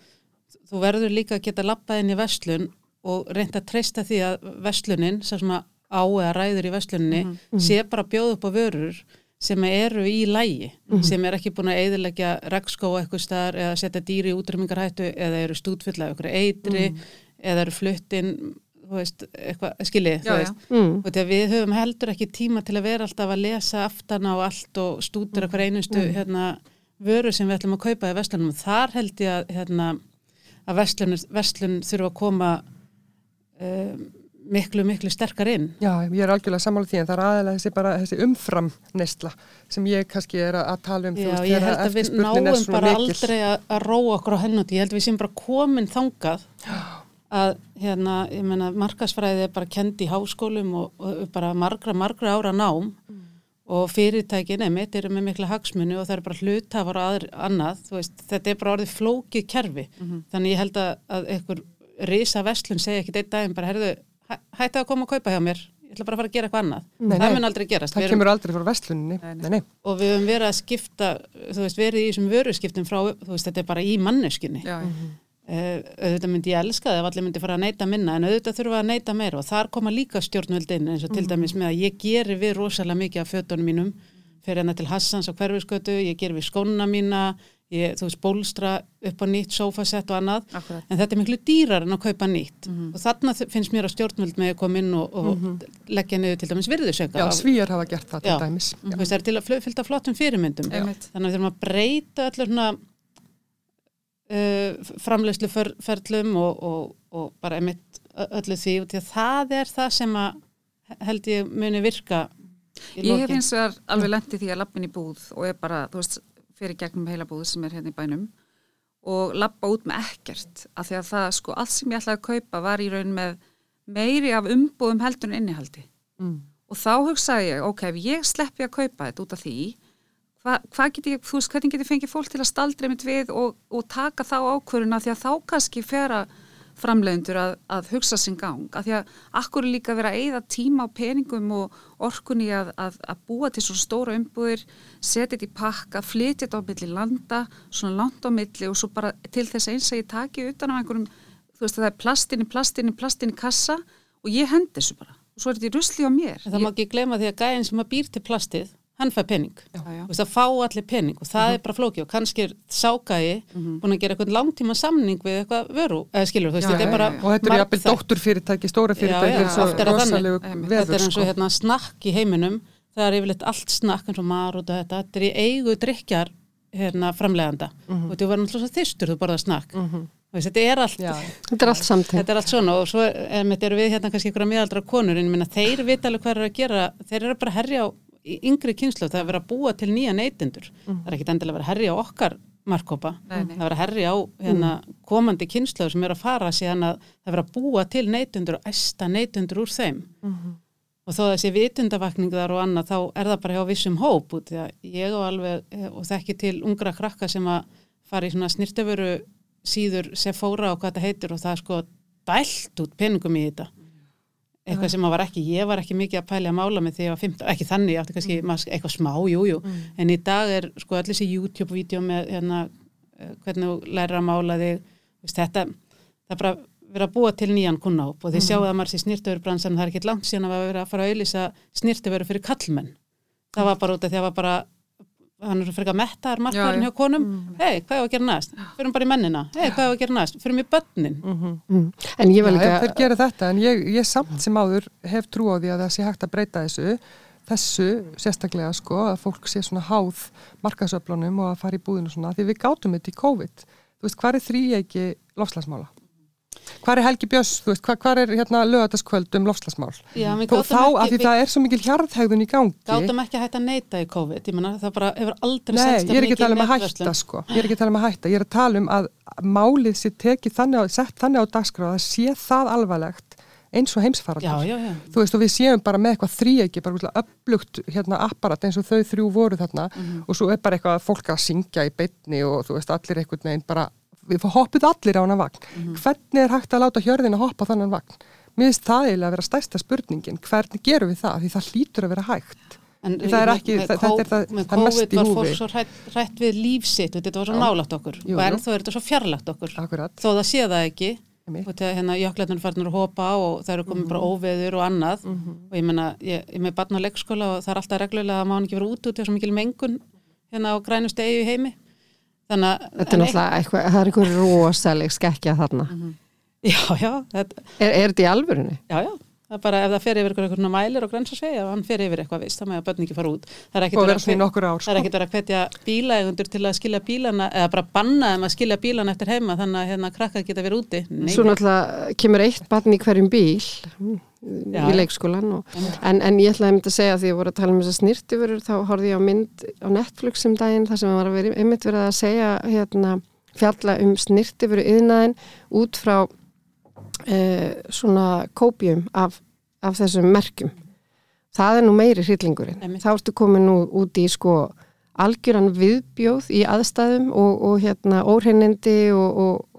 þú verður líka að geta lappað inn í verslun og reynda að treysta því að verslunin, sem sem að á eða ræður í versluninni, sé bara að bjóða upp á vörur sem eru í lægi, sem er ekki búin að eðilegja rekskó eitthvað staðar eða setja dýri í útrymmingarhættu eða eru stútfulla af ykkur eitri eða eru fluttinn, þú veist, eitthvað, skilji, Já, þú veist. Mm. Og því að við höfum heldur ekki tíma til að vera alltaf að lesa aftana og allt og stútur hver einustu hérna, vöru sem við ætlum að kaupa í vestlunum. Þar held ég að, hérna, að vestlun, vestlun þurfa að koma um, miklu, miklu sterkar inn. Já, ég er algjörlega sammála því en það er aðeins þessi, bara, þessi umfram nesla sem ég kannski er að, að tala um Já, veist, ég held að við náum bara mikil. aldrei að, að róa okkur á hennut. Ég held að við séum bara komin þangað að hérna, ég meina, markasfræði er bara kendi í háskólum og, og bara margra, margra ára nám og fyrirtækin emitt eru með mikla hagsmuni og það eru bara hlutafar og aður annað, þú veist, þetta er bara orðið flókið kerfi, þannig ég held að, að einhver risa vestlun segja ekki einn daginn bara, herðu, hæ, hætti að koma að kaupa hjá mér, ég ætla bara að fara að gera eitthvað annað. Nei, það nei. mun aldrei gerast, Það við erum kemur aldrei frá vestluninni. Nei, og við höfum verið að skipta þú veist, verið í þessum vöruskiptum frá þú veist, þetta er bara í manneskunni Já, uh, auðvitað myndi ég elska það ef allir myndi fara að neyta minna en auðvitað þurfa að neyta meira og þar koma líka stjórnvöld inn eins og til dæmis með að ég geri við rosalega mikið af fötunum mínum fyrir hérna til Hassans á hverfiskötu, ég geri við skónuna mína ég, þú veist, bólstra upp á nýtt sófasett og annað. Akkurat. en þetta er miklu dýrar en að kaupa nýtt. Og þarna finnst mér að stjórnvöld með að koma inn og, og leggja niður til dæmis virðisauka Já, svíjar hafa gert það til Já. dæmis. Þú veist, það er til að fylgta flottum fyrirmyndum. Þannig að við þurfum að breyta allir svona uh, framleyslu ferlum og, og, og bara einmitt ö- öllu því. Og því að það er það sem að held ég muni virka Ég hef hins vegar alveg lent í því að lappin í búð og er bara, þú veist, fyrir gegnum heila búð sem er hérna í bænum og lappa út með ekkert af því að það, sko, allt sem ég ætlaði að kaupa var í raun með meiri af umbúðum heldur en innihaldi Mm. og þá hugsaði ég, ok, ef ég sleppi að kaupa þetta út af því hva, hvað get ég, þú veist, hvernig get ég fengið fólk til að staldra mitt við og, og taka þá ákvöruna því að þá kannski fjöra framleiðendur að, að hugsa sinn gang, af því að akkur líka verið að eyða tíma á peningum og orkunni að, að, að búa til svo stóra umbúðir, setja þetta í pakka flytja þetta á milli landa svona langt á milli og svo bara til þess eins að ég taki utan á einhverjum þú veist, það er plastinni, plastinni, plastinni kassa og ég hendi þessu bara. Og svo er þetta í rusli á mér. En það má ekki glema því að gæðin sem að býr til plastið hann fær pening. Já, já. Þú veist, það fá allir pening og það er bara flóki og kannski er ságægi búin að gera eitthvað langtíma samning við eitthvað vöru, eða skilur, þú veist, Já, þetta já, er bara já, já. Og þetta er margþætt. dótturfyrirtæki, stóra fyrirtæki, Já, er þetta er eins sko. og hérna snakk í heiminum. Það er yfirleitt allt snakk eins og mar og þetta, þetta er í eigu drikjar hérna framleganda og þú verður náttúrulega svo þystur þú borðar snakk. Mm þetta er allt Þetta er allt þetta er allt svona og svo er, er við hérna kannski ykkur að miðaldra konur en ég minna þeir vita alveg hvað er að gera. Þeir eru bara að herja á yngri kynslu það er að vera að búa til nýja neytendur. Það er ekki endilega að vera að herja á okkar markkópa, það er að vera að herja á hérna, komandi kynslu sem er að fara síðan að það er vera að búa til neytendur og æsta neytendur úr þeim. Og þó þessi vitundavakningar og annað þá er það bara hjá vissum hóp út því að ég og alveg eh, og þekki til ungra krakka sem að fara í svona snirteföru síður Sephora og hvað þetta heitir og það sko dælt út peningum í þetta eitthvað sem að var ekki, ég var ekki mikið að pæla að mála með því að ég var 15, ekki þannig, ég átti kannski mm. eitthvað smá, jú, jú, en í dag er sko allir þessi YouTube-vídeó með hérna, eh, hvernig þú lærir að mála þig veist, þetta, það er bara verið að búa til nýjan kunnáp og þið sjáu að maður sé snirtöfurubransan, það er ekki langt síðan að vera að fara að auðlýsa snirtöfuru fyrir kallmenn það var bara út af því að það var bara hann er frekar mettar markaðurinn Já, já. hjá konum hei, hvað er að gera næst? Förum bara í mennina hei, hvað er að gera næst? Förum í börnin Mm. En ég var Já, líka... þeir gera þetta en ég, ég samt sem áður hef trú á því að það sé hægt að breyta þessu þessu sérstaklega sko að fólk sé svona háð markasöflunum og að fara í búðinu svona því við gátum þetta í COVID þú veist, hvað er þrýegi lofslagsmála? Hvað er Helgi Björns, hvað, er hérna lögataskvöld um lofslagsmál? Já, þá ekki- að því við- það er svo mikil hjarðhegðun í gangi. Gátum ekki að hætta að neyta í COVID ég menna það bara hefur aldrei Nei, selst ég er ekki að tala um að hætta sko, ég er ekki að tala um að hætta, ég er að tala um að málið sé tekið þannig á, sett þannig á dagskráð að sé það alvarlegt eins og heimsfaraldur. já, já, já, Þú veist og við séum bara með eitthvað þríegi, bara útla upplugt hérna apparat eins og þau þrjú voru þarna og svo er bara eitthvað að fólk að syngja í beitni og þú veist allir einhvern veginn bara, við hoppuð allir á hana vagn. Hvernig er hægt að láta hjörðin að hoppa þannan vagn? Mér finnst það eiginlega að vera stærsta spurningin, hvernig gerum við það? Því það hlýtur að vera hægt. En Það er með- ekki- með það- þetta er kó- það- með það er mest COVID í var húfi. fólk svo hrætt, hrætt við lífsitt þetta var svo nálægt okkur Jú, og ennþá er þetta svo fjarlægt okkur Akkurat. þó það sé það ekki og þegar hérna jöklarnir farnir að hopa og það eru komið bara óveður og annað og ég menna, ég, ég er með barn á leikskóla og það er alltaf reglulega að hann ekki vera út út og svo mikil mengun hérna á grænustu eigu í heimi þannig Þetta er náttúrulega eitthvað, það er eitthvað rosaleg skekkja þarna. eitt- já, já, þetta, Er, er þetta í alvörunni? já, já. Það er bara ef það fer yfir eitthvað mælir og grænsasvegi ef hann fer yfir eitthvað vist, það með að börn ekki fara út. Það er ekkit Og verið að ekkert verið hvetja bílaegundur til að skilja bílana eða bara banna þeim að skilja bílana eftir heima þannig að hérna krakkar geta verið úti. Nei, Svo náttúrulega kemur eitt barn í hverjum bíl. mm, Já. í leikskólan og, en, en ég ætlaði að segja því að ég voru að tala um þess að snirtifurur þá horfði ég á mynd á Netflix um daginn þar sem var að vera, einmitt verið að segja hérna, fjalla um snirtifuru yðnaðin út frá eh, svona kópjum af, af þessum merkjum. Það er nú meiri hryllingurinn þá ertu komin nú út í sko algjöran viðbjóð í aðstæðum og, og hérna óhreinindi og, og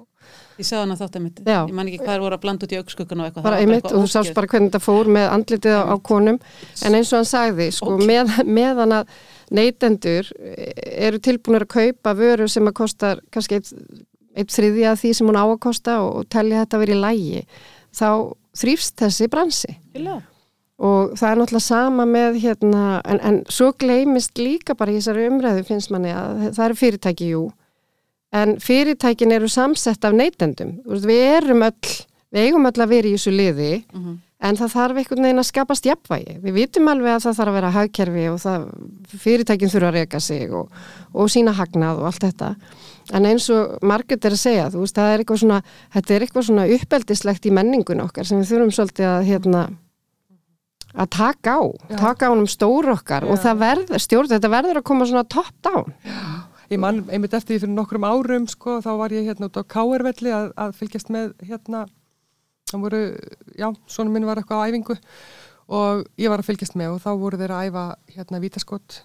ég sagði hann að þátt einmitt. Já. ég man ekki hvað er voru að blanda út í augskuggun og eitthvað. Bara einmitt og þú sást bara hvernig þetta fór með andlitið á, á konum. En eins og hann sagði sko, með, meðan að neytendur eru tilbúinir að kaupa vöru sem að kostar kannski eitt, eitt þriðja af því sem hún á að kosta og, og telja þetta verið í lægi þá þrýfst þessi bransi. Algjörlega. og það er náttúrulega sama með hérna, en, en svo gleymist líka bara í þessari umræðu finnst manni að það eru fyrirtæki, jú en fyrirtækin eru samsett af neytendum. Við erum öll við eigum öll að vera í þessu liði Mhm. en það þarf einhvern veginn að skapast jafnvægi. Við vitum alveg að það þarf að vera hagkerfi og það, fyrirtækin þurfa að reyka sig og, og sína hagnað og allt þetta. En eins og margir er að segja þú veist, það er eitthvað svona, þetta er eitthvað svona uppeldislegt í menningun okkar sem við þurfum svolítið að hérna að taka á, Já. taka á um stóru okkar og það verður, stjórn, þetta verður að koma svona top down Ég man einmitt eftir því fyrir nokkrum árum sko, þá var ég hérna út á Káervelli að, að fylgjast með hérna, það voru, já, svona minn var eitthvað á æfingu og ég var að fylgjast með og þá voru þeir að æfa hérna vítaskott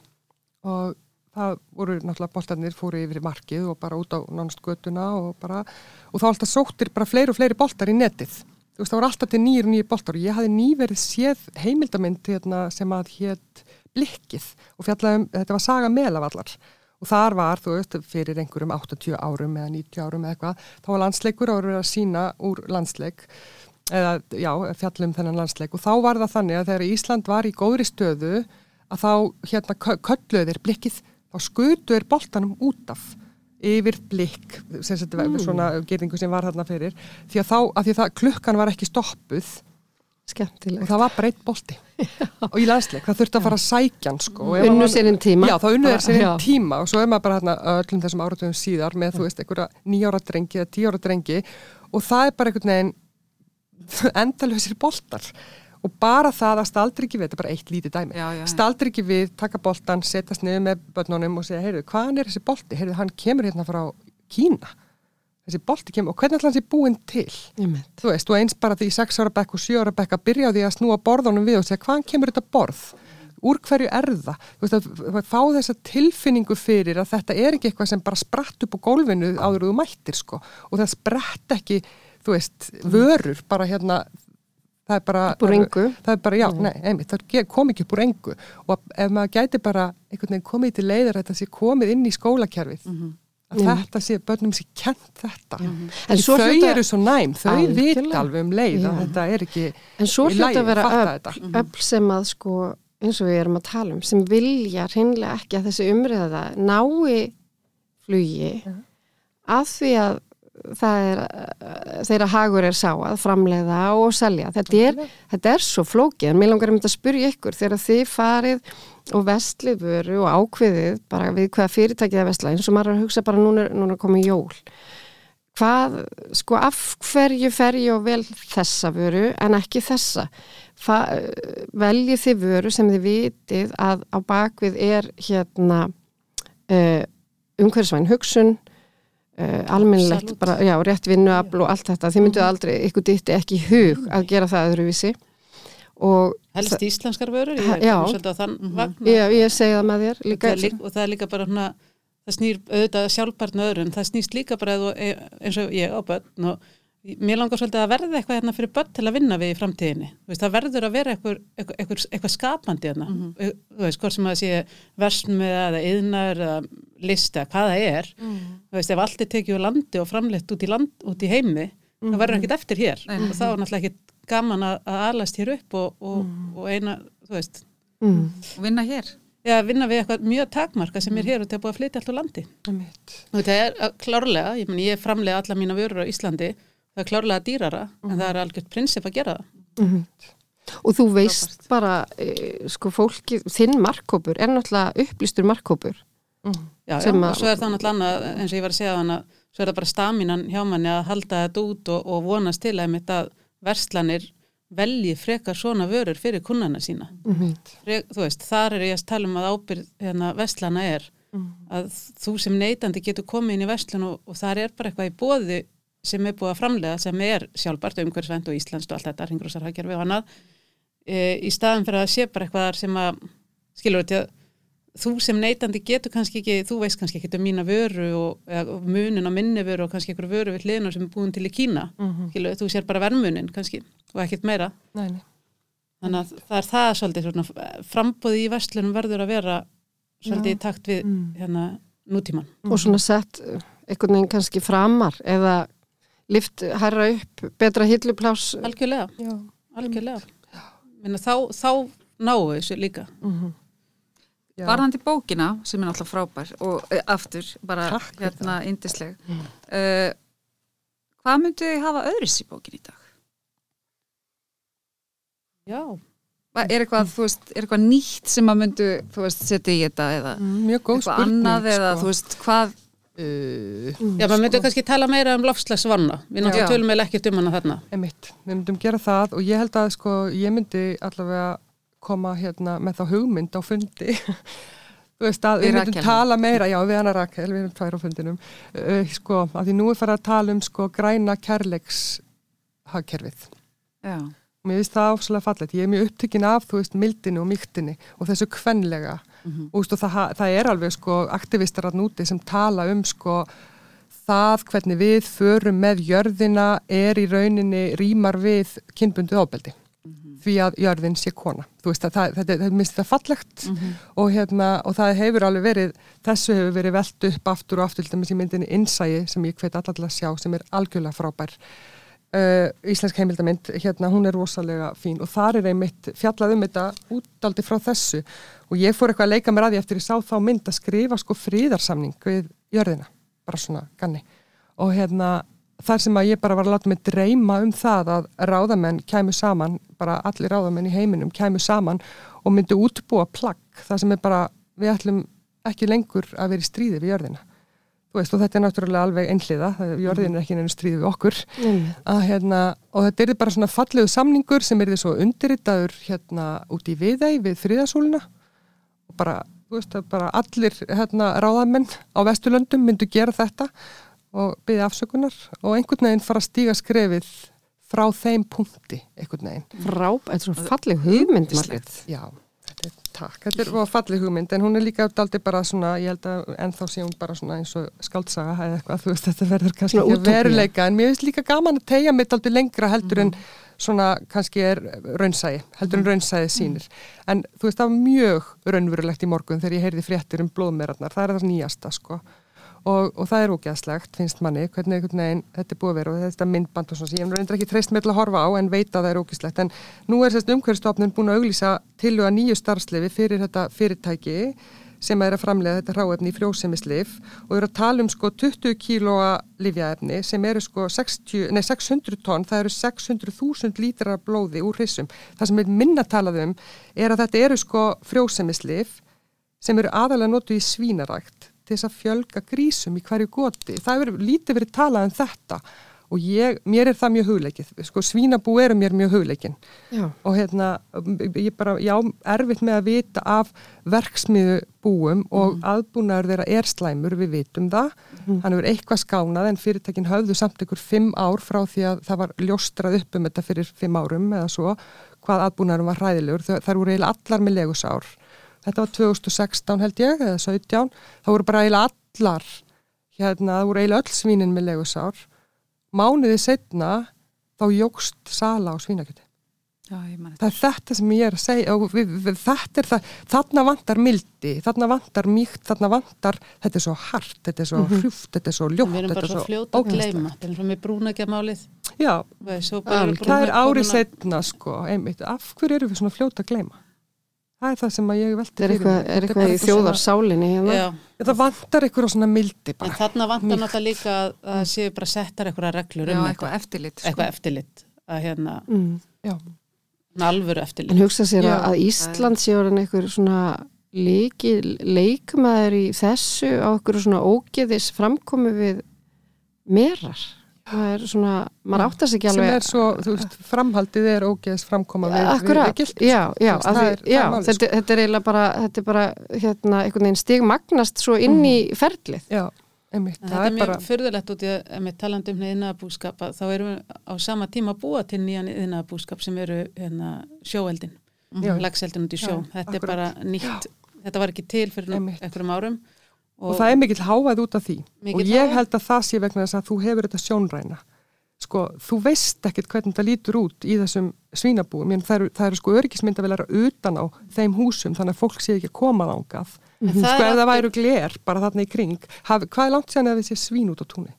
og það voru náttúrulega boltarnir fóru yfir markið og bara út á nánast götuna og bara, og þá alltaf sóttir bara fleiri og fleiri boltar í netið. Þú veist, það voru alltaf til nýjir og nýjir boltar og ég hafði nýverið séð heimildamind hérna, sem að hétt Blikkið og fjallaði um, þetta var saga melavallar og þar var, þú veist, fyrir einhverjum 80 árum eða 90 árum eða eitthvað, þá var landsleikur og voru verið að sína úr landsleik eða, já, fjallum þennan landsleik og þá var það þannig að þegar Ísland var í góðri stöðu að þá hérna kö- kölluðu þeir blikkið, þá skutu þeir boltanum út af yfir blikk, sem sagt mm. svona geringu sem var þarna fyrir, því að þá, að því að það, klukkan var ekki stoppuð og skemmtilegt. það var bara eitt bolti og í landsleik, það þurfti að fara að sækja hann sko. Unnu sér inn tíma. Já, þá unnu þeir sér Já. inn tíma og svo er maður bara hérna öllum þessum áratöfum síðar með, þú veist, einhverja nýjára drengi eða tíjára drengi og það er bara einhvern veginn endalösir boltar og bara það að staldri ekki við, þetta er bara eitt lítið dæmi Já, já, já. staldri ekki við, taka boltan, setjast niður með börnunum og segja, heyrðu, hvaðan er þessi bolti? Heyrðu, hann kemur hérna frá Kína þessi bolti kemur, og hvernig ætla hann sé búinn til? Einmitt. þú veist, og eins bara því í 6 ára bekk og 7 ára bekk að byrja á því að snúa borðunum við og segja hvaðan kemur þetta borð? Úr hverju er það? Þú veist, að fá þessa tilfinningu fyrir að þetta er ekki eitthvað sem bara spratt upp á gólfinu áður en þú mættir sko. Og það spratt ekki, þú veist vörur, bara hérna það er bara, það er bara, já, nei, einmitt, það kom ekki upp úr engu. Og ef maður gæti bara einhvern veginn komið til leiðar þetta sé komið inn í skólakerfið að þetta sé, börnum sé kent þetta. En Því svo þau hljóta- eru svo næm, þau vita alveg um leið Já. þetta er ekki En svo lagi, að vera öll, öll sem að sko, eins og við erum að tala um, sem vilja hreinlega ekki að þessi umræða nái flugi að því að það er, þeirra hagur er sá að framleiða og selja. Þetta er, þetta er svo flókið, en mér langar að mynda að spyrja ykkur þegar þið farið og vestlið vöru og ákveðið bara við hvaða fyrirtækið er vestla, eins og maður að hugsa bara núna, núna komið jól. Hvað, sko, af hverju fer ég og vel þessa vöru en ekki þessa? Fa, veljið þið vöru sem þið vitið að á bakvið er hérna uh, umhverfisvæn hugsun uh, almennilegt, Absolutt. bara, já, rétt vinnuafl og allt þetta, þið mynduð aldrei ykkur dytti ekki hug að gera það öðruvísi helst íslenskar vörur, ég já. svolítið á þann vagn ég, ég segi það með þér líka það líka, og það er líka bara svona það snýr auðvitað sjálfbært með öðrum. Það snýst líka bara e- eins og ég á börn og mér langar svolítið að verða eitthvað hérna fyrir börn til að vinna við í framtíðinni. Veist, það verður að vera eitthvað, eitthvað, eitthvað, skapandi hérna. Mhm. þú veist, hvort sem að sé versmiða eða yðnar eða lista, hvað það er. Mhm. þú veist, ef allt er tekið úr landi og framleitt út í, land, út í heimi það Mhm. verður ekkert eftir hér og þá er náttúrulega ekkert gaman að, að alast hér upp og, og, og eina, þú veist mm, og vinna hér. Já, vinna við eitthvað mjög takmarka sem er hér og til að búið að flytja allt úr landi. Einmitt. Og það er klárlega, ég, meni, ég framlega alla mína vörur á Íslandi, það er klárlega dýrara, en það er algjört prinsip að gera það. mhm. og þú veist bara e, sko fólki, þinn markkópur er náttúrulega upplýstur markkópur Já, já, og svo er það náttúrulega annað, eins og ég var að segja þannig að svo er það bara staminan hjá manni að halda þetta út og, og vonast til að að verslanir velji frekar svona vörur fyrir kunnana sína. Frek, þú veist, þar er ég að tala um að ábyrð hérna, verslana er að þú sem neytandi getur komið inn í verslun og, og þar er bara eitthvað í bóði sem er búið að framlega sem er sjálfbært umhverfisvænt og íslenskt og allt þetta ringrósarhagkerfi og annað e, í staðan fyrir að sé bara eitthvað sem að skilur þetta þú sem neytandi getur kannski ekki þú veist kannski ekki um mína vöru og, eða, munin á minni vöru og kannski einhver vöru við hliðina sem er búin til í Kína skilur, þú sér bara vermunin kannski og ekkert meira. Nei, nei. þannig að það er það svolítið svona, frambóði í verslunum verður að vera svolítið í takt við hérna, nútíman og svona sett einhvern veginn kannski framar eða lift herra upp betra hilluplás algjörlega, Já. algjörlega. Minna, þá, þá náu þessu líka. Já. Varðandi bókina, sem er náttúrulega frábær og e, aftur, bara Takk hérna indisleg uh, Hvað myndu þið hafa öðris í bókin í dag? já, Er eitthvað, þú veist, er eitthvað nýtt sem að myndu, þú veist, setja í þetta eða Mjög góð eitthvað spurning annað eða, sko. þú veist, hvað Uh, já, maður myndi kannski tala meira um lofslagsvanna, við náttúrulega tölum eða ekkert um hana þarna. Einmitt, við myndum gera það og ég held að sko, ég myndi allavega koma hérna með þá hugmynd á fundi þú veist að Við myndum Rakel. tala meira, já við hana Rakel, við erum tvær á fundinum uh, sko, að því nú er farið að tala um sko græna kærleiks hagkerfið Já, Mér finnst það áslega fallet. Ég er mjög upptökin af, þú veist, mildinu og mýktinni og þessu kvenlega. Mhm. Og, veist, og það, það er alveg, sko, aktivistar að núti sem tala um, sko, það hvernig við förum með jörðina er í rauninni rýmar við kynbundu ábeldi. Því að jörðin sé kona. Þú veist, að það, þetta, þetta minnst það fallegt Mhm. og, hérna, og það hefur alveg verið, þessu hefur verið velt upp aftur og aftur til dæmis í myndinni Innsæi sem ég hveit allar til að sjá sem er algjörlega frábær uh, íslensk heimildamind, hérna, hún er rosalega fín og þar er einmitt fjallað um þetta útaldi frá þessu og ég fór eitthvað að leika mér að því eftir ég sá þá mynd að skrifa sko fríðarsamning við jörðina, bara svona ganni og hérna þar sem að ég bara var að láta mig dreyma um það að ráðamenn kæmu saman, bara allir ráðamenn í heiminum kæmu saman og myndu útbúa plagg, það sem er bara við ætlum ekki lengur að vera í stríði við jörðina. Þú veist, og þetta er náttúrulega alveg einhliða, jörðin er ekki neina stríði við okkur Einmitt. að, hérna, og þetta er bara svona fallegu samningur sem er því svo undirritaður hérna út í viðei við friðasúluna og bara, þú veist, að bara allir hérna ráðamenn á Vesturlöndum myndu gera þetta og byggja afsökunar og einhvern veginn fara að stíga skrefið frá þeim punkti, einhvern veginn. Frá, þetta er svo falleg hugmynd, Margrét. Já, þetta er takk, þetta er og falleg hugmynd en hún er líka daldi bara svona, ég held að ennþá sé hún bara svona eins og skaldsaga eða eitthvað, þú veist, þetta verður kannski Svona ekki að veruleika en mér finnst líka gaman að tegja mig daldi lengra heldur en svona kannski er raunsæði, heldur en raunsæði sínir en þú veist, það var mjög raunverulegt í morgun þegar ég heyrði fréttir um blóðmerarnar, það er það nýjasta sko og, og það er ógeðslegt, finnst manni hvernig einhvern veginn þetta er búið að vera. Og þetta myndband og svona sem ég er reyndar ekki treyst með til að horfa á en veit að það er ógeðslegt. En nú er sérst umhverfstofnun búin að auglýsa til að nýju starfslefi fyrir þetta fyrirtæki sem er að framlega þetta ráefni í frjósemislif og eru að tala um sko 20 kílóa livjaefni sem eru sko 60, nei, 600 tonn, það eru 600.000 lítrar af blóði úr hrissum. Það sem er minna talað um er að þetta eru sko frjósemislif sem eru aðalega notu í svínarækt til þess að fjölga grísum í hverju goti. Það hefur lítið verið talað um þetta og ég, mér er það mjög hugleikið. Sko svínabú eru mér mjög hugleikin Já. og hérna, ég bara, já, erfitt með að vita af verksmiðu búum og aðbúnaður þeirra er slæmur, við vitum það, hann hefur eitthvað skánað en fyrirtækin höfðu samt ykkur fimm ár frá því að það var ljóstrað upp um þetta fyrir fimm árum eða svo, hvað aðbúnaðurum var hræðilegur, Þau- þær voru eiginlega allar með legusár. Þetta var 2016 held ég, eða 17, það voru bara eiginlega allar, hérna, það voru eiginlega öll svínin með legusár. Mánuði setna þá jógst sala á svínakjöti. Já, ég man Það er þetta sem ég er að segja og við, við, þetta er það, þarna vantar mildi, þarna vantar mýkt, þarna vantar, þetta er svo hart, þetta er svo hrjúft, þetta er svo ljótt, Við erum þetta bara er svo fljóta að gleyma. Það er eins og með brúnagjamálið. Já, Algjörlega. það er árið setna sko, einmitt, af hverju eru við svona fljóta að gleyma? Það er það sem að ég velti Það er eitthvað, er eitthvað í þjóðarsálinni hérna. Það vantar eitthvað svona mildi en þarna vantar náttúrulega líka að það séu bara settar eitthvað reglur Já, um eitthvað þetta. eftirlit. sko. Eitthvað eftirlit. Að hérna, Mm. Já, alvöru En eftirlit. hugsa sér Já. að, að Ísland sé orðin einhver svona leiki, leikmaður í þessu á einhverju svona ógeðis framkomi við merar. Það er svona, maður áttar sig ekki sem alveg. er svo, þú veist, framhaldið er ógeðs framkoma við, Akkurat, við, gildi. já, já, það því, er- það já er málið, þetta, þetta er eiginlega bara, þetta er bara hérna, einhvern veginn stigmagnast svo inn í ferlið. Já, einmitt, það Þetta er er bara, fyrðulegt út í að við talandi um yðnaðabúskap að þá erum við á sama tíma að búa til nýjan yðnaðabúskap sem eru hérna, sjóeldin, Já. lagseldin út í sjó. Já, þetta er akkurat. bara nýtt, þetta var ekki til fyrir Einmitt. einhverjum árum. Og það er mikill hávæð út af því. Og ég hávaði. held að það sé vegna þess að þú hefur þetta sjónræna. Sko, þú veist ekkert hvernig það lítur út í þessum svínabúum, en það eru, það eru sko öryggismyndavelar utan á þeim húsum þannig að fólk sé ekki að koma þangað. En sko það ef það væru gler bara þarna í kring, haf, hvað er langt sér að við sé svín út á túnni?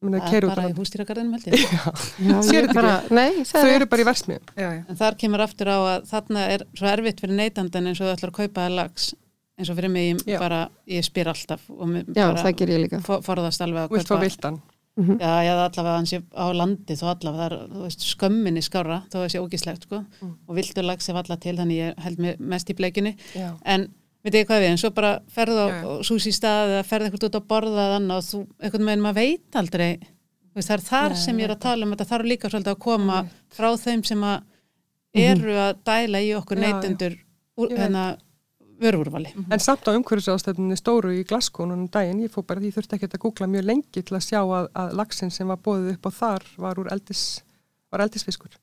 Það er bara í hústýragarðinum held ég. Já, Sér ég þetta bara, nei, þau er eru bara í versmiðum Já, já. En þar kemur aftur á að þarna er svo erfitt fyrir neytandan eins og þú ætlar að kaupa lags eins og fyrir mig ég bara, ég spyr alltaf og Já, það ger ég líka. for, forðast alveg að og vilt fá viltan Já, já, allavega hans ég á landi þó allavega, er, þú veist, skömminni skára þó það sé ógislegt, sko. Mm. og vildur lags ef alla til, þannig ég held mig mest í bleikinu, Já. en veit ég hvað við, en svo bara ferðu á Já, já. sús í stað eða ferðu eitthvað út að borða þannig og þú, eitthvað með maður veit aldrei. Þú veist, það er þar sem ég er að tala um þetta þarf líka svolítið að koma frá þeim sem að eru að dæla í okkur Já, já. neytendur veit. hérna, vörúrvali En samt á umhverfisástæðinni stóru í Glasgow daginn, ég fór bara því þurfti ekki að googla mjög lengi til að sjá að, að lagsin sem var bóðið upp á þar var úr eldis, var eldisfiskur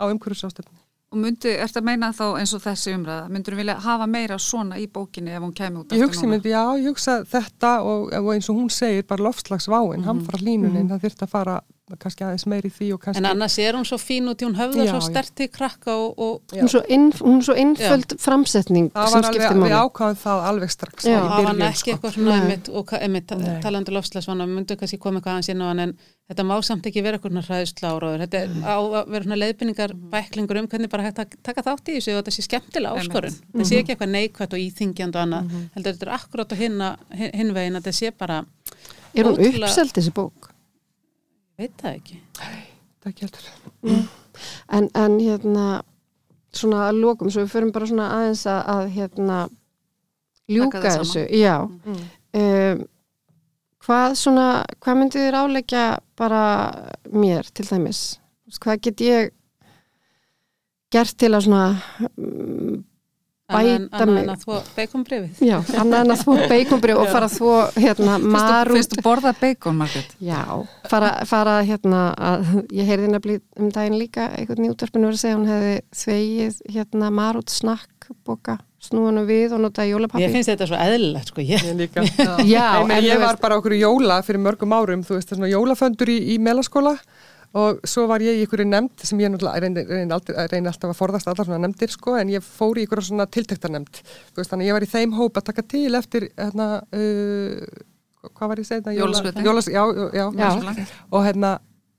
á umhverfisástæðinni. Og myndi, ertu að meina þá eins og þessi umræða, myndur þú vilja hafa meira svona í bókinni ef hún kemur út Ég hugsi, myndi, já, ég hugsa þetta og, og eins og hún segir bara loftslagsváin, mm -hmm. hamfara hlínunin, það þurfti að fara kannski aðeins meiri því og kannski En annars er hún svo fín út í hún höfða Já, svo já. stert í krakka og, og Hún er svo, inn, hún svo einföld framsetning það sem var alveg, skiptir við máli. ákvaðum það alveg strax Já. hann byrjun, ekki sko. eitthvað svona Nei. einmitt, og ka- einmitt Nei. talandi lofslagsvana, myndu kannski koma eitthvað hans inn á hann en þetta má samt ekki vera eitthvað hræðsla áraður, þetta er á að vera svona leiðbynningar bæklingur um hvernig bara hægt að taka þátt í þessu og þetta sé skemmtilega áskorun þetta sé ekki eitthvað neikvætt og íþingjand og annað heldur þetta er akkurát hinn veginn að þetta sé bara, Er hún uppselt þessi bók? Veit það ekki það ekki heldur En, en hérna, svona að lókum, svo við förum bara svona aðeins að, að hérna, ljúka þessu. Já. Um, hvað svona, hvað myndið þér áleggja bara mér til dæmis? Hvað get ég gert til að svona mm, Bæta mig. en að þvó beikonbrifið Já, annað en að þvó beikonbrið og fara að þvó hérna marút. Fyrstu borða bacon, Margrét? Já, fara, fara hérna að, ég heyrði nefnilega um daginn líka einhvern í útvarpinu verið að segja hún hefði þvegið hérna marút snakkboka snúinu við og notaði Ég jólapappi. finnst þetta svo eðlilegt sko ég, ég líka Já, ég var veist, bara okkur í jóla fyrir mörgum árum, þú veist, það er svona jólaföndur í, í melaskóla og svo var ég í ykkur nefnd sem ég reyni, reyni, aldrei, reyni alltaf að forðast allar svona nefndir sko, en ég fór í ykkur svona veist, þannig að ég var í þeim hóp að taka til eftir, hérna, uh, hvað var ég þetta? Jólaskrautin. Jólas, já, já, já, Já. og hérna,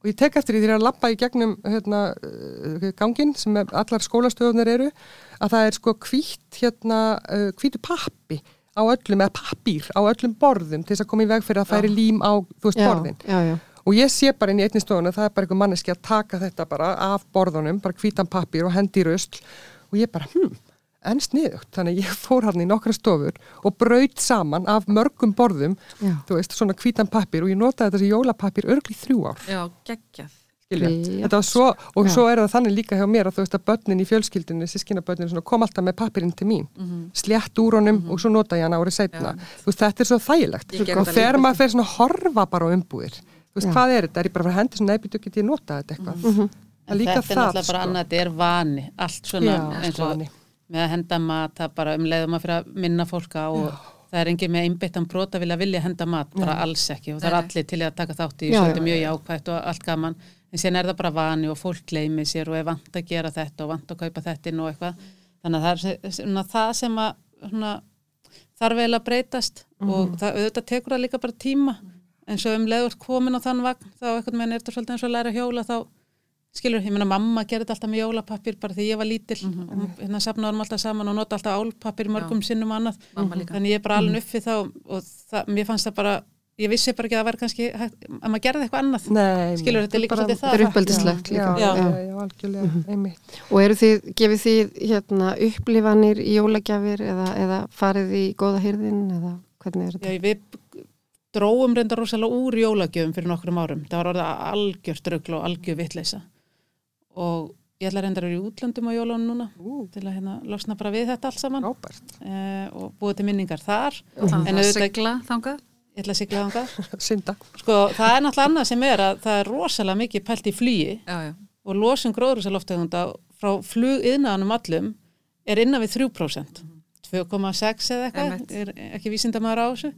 og ég tek eftir því þegar að lappa í gegnum hérna, uh, gangin sem er, allar skólastöðunar eru, að það er sko hvítt, hérna, uh, hvítu pappi á öllum, eða pappír á öllum borðum til þess að koma í veg fyrir að færi lím á, þú veist, já, borðin. já, já, Og ég sé bara inn í einni stofun að það er bara einhver manneski að taka þetta bara af borðunum, bara hvítan pappír og hendi í rusl og ég bara, hm, enn sniðugt. Þannig ég fór hann í nokkra stofur og braut saman af mörgum borðum, Já. þú veist, svona hvítan pappír og ég notaði þessi jólapappír örgli þrjú ár. Já, geggjað. svo, og Já. svo er það þannig líka hjá mér að þú veist að börnin í fjölskyldunni, sískinabörnin svona, kom alltaf með pappirinn til mín, slétt úr honum og svo nota ég hann árið setna. þú veist, þetta er svo þægilegt. Og þegar maður fer svona að horfa bara á umbúðir, þú veist, Já. hvað er þetta? Er ég bara að fara að hendi svona neybyttu, get ég notað þetta eitthvað? Það er en líka þetta er það, náttúrulega bara annað, þetta er vani allt svona Já, eins og vani. með að henda mat, það bara um leiðum að fyrir að minna fólk á og það er engin með einbyttan brot að vilja vilja henda mat, bara alls ekki og það er Nei, nei. allir til að taka þátt í Já, já, þetta er mjög jákvætt og allt gaman en síðan er það bara vani og fólk gleymi sér og er vant að gera þetta og vant að kaupa þetta inn og eitthvað, þannig að það er se- svona, það sem að svona, þarf vel að breytast og það auðvitað tekur það líka bara tíma eins og um leiður komin á þann vagn þá eitthvað með er þetta svolítið eins og að læra að hjóla þá skilur, ég meina mamma gerði þetta alltaf með jólapappir bara því ég var lítil og hún- hérna safnaðum alltaf saman og nota alltaf álpappir mörgum sinnum og annað þannig ég er bara alveg uppi þá og það, mér fannst það bara ég vissi bara ekki að það væri kannski hægt, að maður gerði eitthvað annað Nei, Skilur, þetta er líka svolítið það. Þetta er uppeldislegt Já, líka. já, Já. já, já, algjörlega, einmitt. Og eru þið, gefið þið hérna upplifanir í jólagjafir eða, eða farið í góða hyrðin eða hvernig er þetta? Já, við dróum reynda rosalega úr jólagjöfum fyrir nokkrum árum. Það var orðið algjör ströggl og algjör vitleisa. Og ég ætla reynda að vera í útlöndum á jólunum núna Ú, til að hérna, losna bara við þetta allt saman eh, og búið til minningar þar. Þannig En að auðvitað- sigla þangað. Ég ætla að sigla þangað. synda. Sko, það er náttúrulega annað sem er að það er rosalega mikið pælt í flugi Já, já. og losun gróðrúsaloftegunda frá flugiðnaðanum allum er innan við 3%. 2,6 eða eitthvað, er ekki vísindamaður á þessu.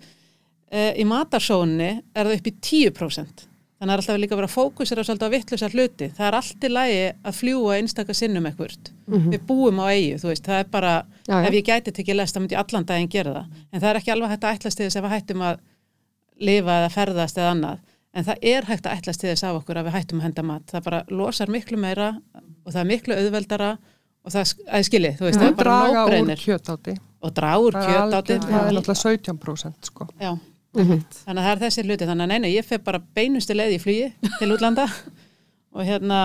E, í matarsónni er það upp í 10%. Þannig er alltaf líka að vera fókusir á svolítið á vittlusa hluti. Það er allt í lagi að fljúa einstaka sinnum eitthvað. Við búum á eigu, þú veist, það er bara, Já, já. ef ég gæti tekið lest, þá myndi allan daginn gera það. En það er ekki alveg hægt að ætlast til þess ef við hættum að lifa eða ferðast eða annað. En það er hægt að ætlast til þess af okkur að við hættum að henda mat. Það bara losar miklu meira og það er miklu auðveldara og það er skilið, þú veist, það er bara draga úr nóbreinir kjötáti. og Það kjötáti. algjör- það er náttúrulega 17% sko. Já, Mhm. þannig að það er þessi hluti þannig að neina, ég fer bara beinustu leið í flugi til útlanda. Og hérna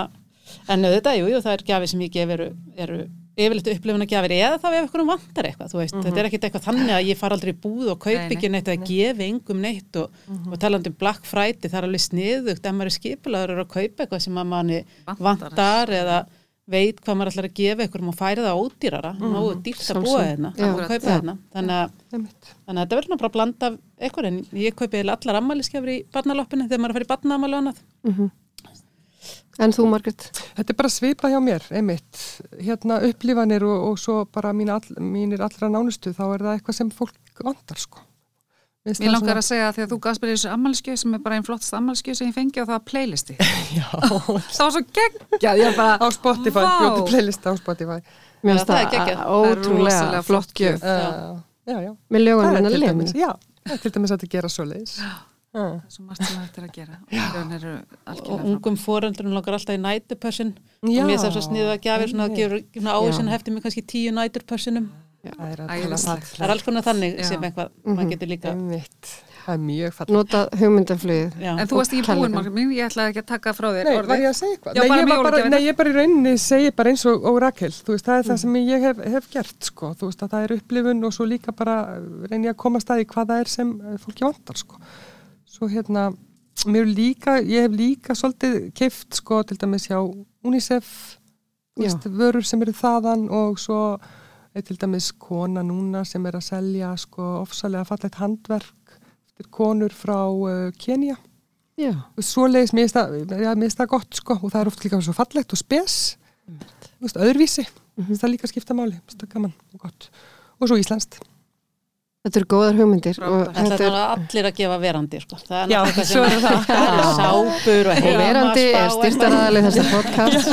en auðvitað, jú, jú, það er gjafir sem ég gef eru, eru yfirleitt upplifuna gjafir eða þá ef einhverjum vantar eitthvað, veist, þetta er ekkit eitthvað þannig að ég far aldrei í búð og kaup ekki neitt eða gefi engum neitt og, og talandi um Black Friday, það er alveg sniðugt ef maður er skipilagur að kaupa eitthvað sem að manni Vantar. vantar eða veit hvað maður ætlar að gefa einhverjum og færi það ódýrara, nógu dýrt að búa hérna og kaupa hérna, þannig. Þannig að þetta verður bara að blanda af eitthvað en ég kaupi allar ammæliskefur í barnaloppinu þegar maður er að fara í barnaamæli og annað. En þú, Margrét? Þetta er bara svipa hjá mér, einmitt, hérna upplifanir og, og svo bara mín all, mínir allra nánustu, þá er það eitthvað sem fólk vantar sko. Mér Mér langar að segja að því að þú gafst mér þessu ammálskjöð sem er bara einn flottast ammálskjöð sem ég fengi og það var playlisti. Já, Það var svo geggjað, ég bara, á Spotify, bjóti playlist á Spotify. Mér finnst það ótrúlega flott gjöf. Uh, já, já. Með lögunum til Lenu. dæmis, já, til dæmis að þetta gera svo leiðis. Það er svo margt sem þetta er að gera. Og ungum foreldrunum langar alltaf í nætupössin og mér að sniða gjafir svona að gefur áhersin hefti mig kannski tíu næturpössinum Það er það er alls konar þannig Já. sem eitthvað Mhm. maður getur líka Einmitt. Það er mjög fallið. Nota hugmyndaflugið. já. En þú varst kærleikann. búin, ég ætlaði ekki að taka frá þér Nei, orðið. var ég að segja eitthvað? Já, nei, bara ég bara, nei, ég bara í rauninni segi bara eins og, og Rakel, þú veist, það er það sem ég hef, hef gert, sko, þú veist, að það er upplifun og svo líka bara reyni að komast að í hvað það er sem uh, fólki vantar, sko. Svo hérna, mér líka, ég hef líka svolítið keift, sko, til dæmis hjá UNICEF, vörur sem eru þaðan og svo er til dæmis kona núna sem er að selja, sko, ofsalega fallet handverk eftir konur frá uh, Kenya svoleiðis, mér finnst það, ja, mér finnst það gott sko og það er oft líka svo fallegt og spes. Þú veist, öðruvísi. Mm -hmm. það líka skipta máli, það gaman og gott. Og svo íslenskt Þetta eru góðar hugmyndir þetta er allir að gefa verandi sko. það er Já, svo er það. sápur og og verandi er styrstaraðalið þessar podcast.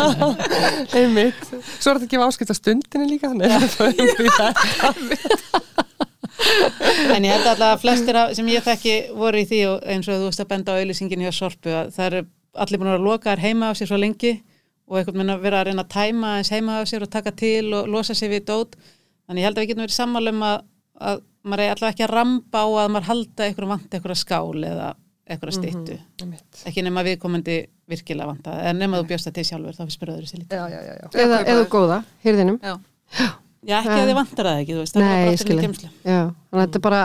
einmitt, svo er þetta að gefa áskipt að stundinni líka En ég held alltaf að flestir af- sem ég þekki voru í því og eins og þú veist að benda á auðlýsingin hjá Sorpu að það eru allir búin að vera lokaðar heima á sér svo lengi og einhvern veginn að vera að reyna að tæma eins heima á sér og taka til og losa sér við dót. Þannig ég held að við getum verið sammála um að, að maður er alltaf ekki að ramba á að maður halda einhverjum vant einhverja skál eða einhverja styttu. einmitt Ekki nema viðkomandi virkilega vanta. En nema þú bjóst það til sjálfur þá finnst öðru sér lítið. já, já, já, já. eða, eða góða, hýrðinum. Já. Já, ekki að þið vantar það ekki, veist. Það er Nei, bara. Já, þannig að þetta bara,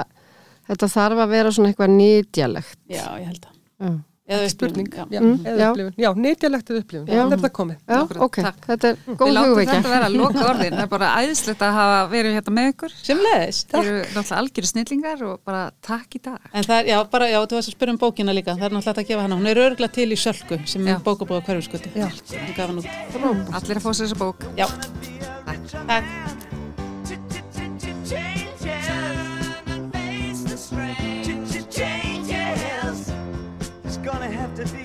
þetta þarf að vera svona eitthvað nýtjalegt. Já, ég held það. Já, Eða spurning, já, Mm, eða já. upplifun já, nýtjalegt eða upplifun, Já. það er það komið já Akkurat, ok, takk. þetta er Við góð látum hugveikja. þetta vera að loka orðin. Það er bara æðislegt að hafa verið hérna með ykkur. Sem leðist. Þið eru náttúrulega algjöru snillingar og bara takk í dag. En það er, já, bara, já, þú varst að spyrja um bókina líka, það er náttúrulega að gefa hana. Hún er örgla til í sölku sem Já. er bókabóða út. Allir að fá sér þessa bók. Já. Takk. gonna have to be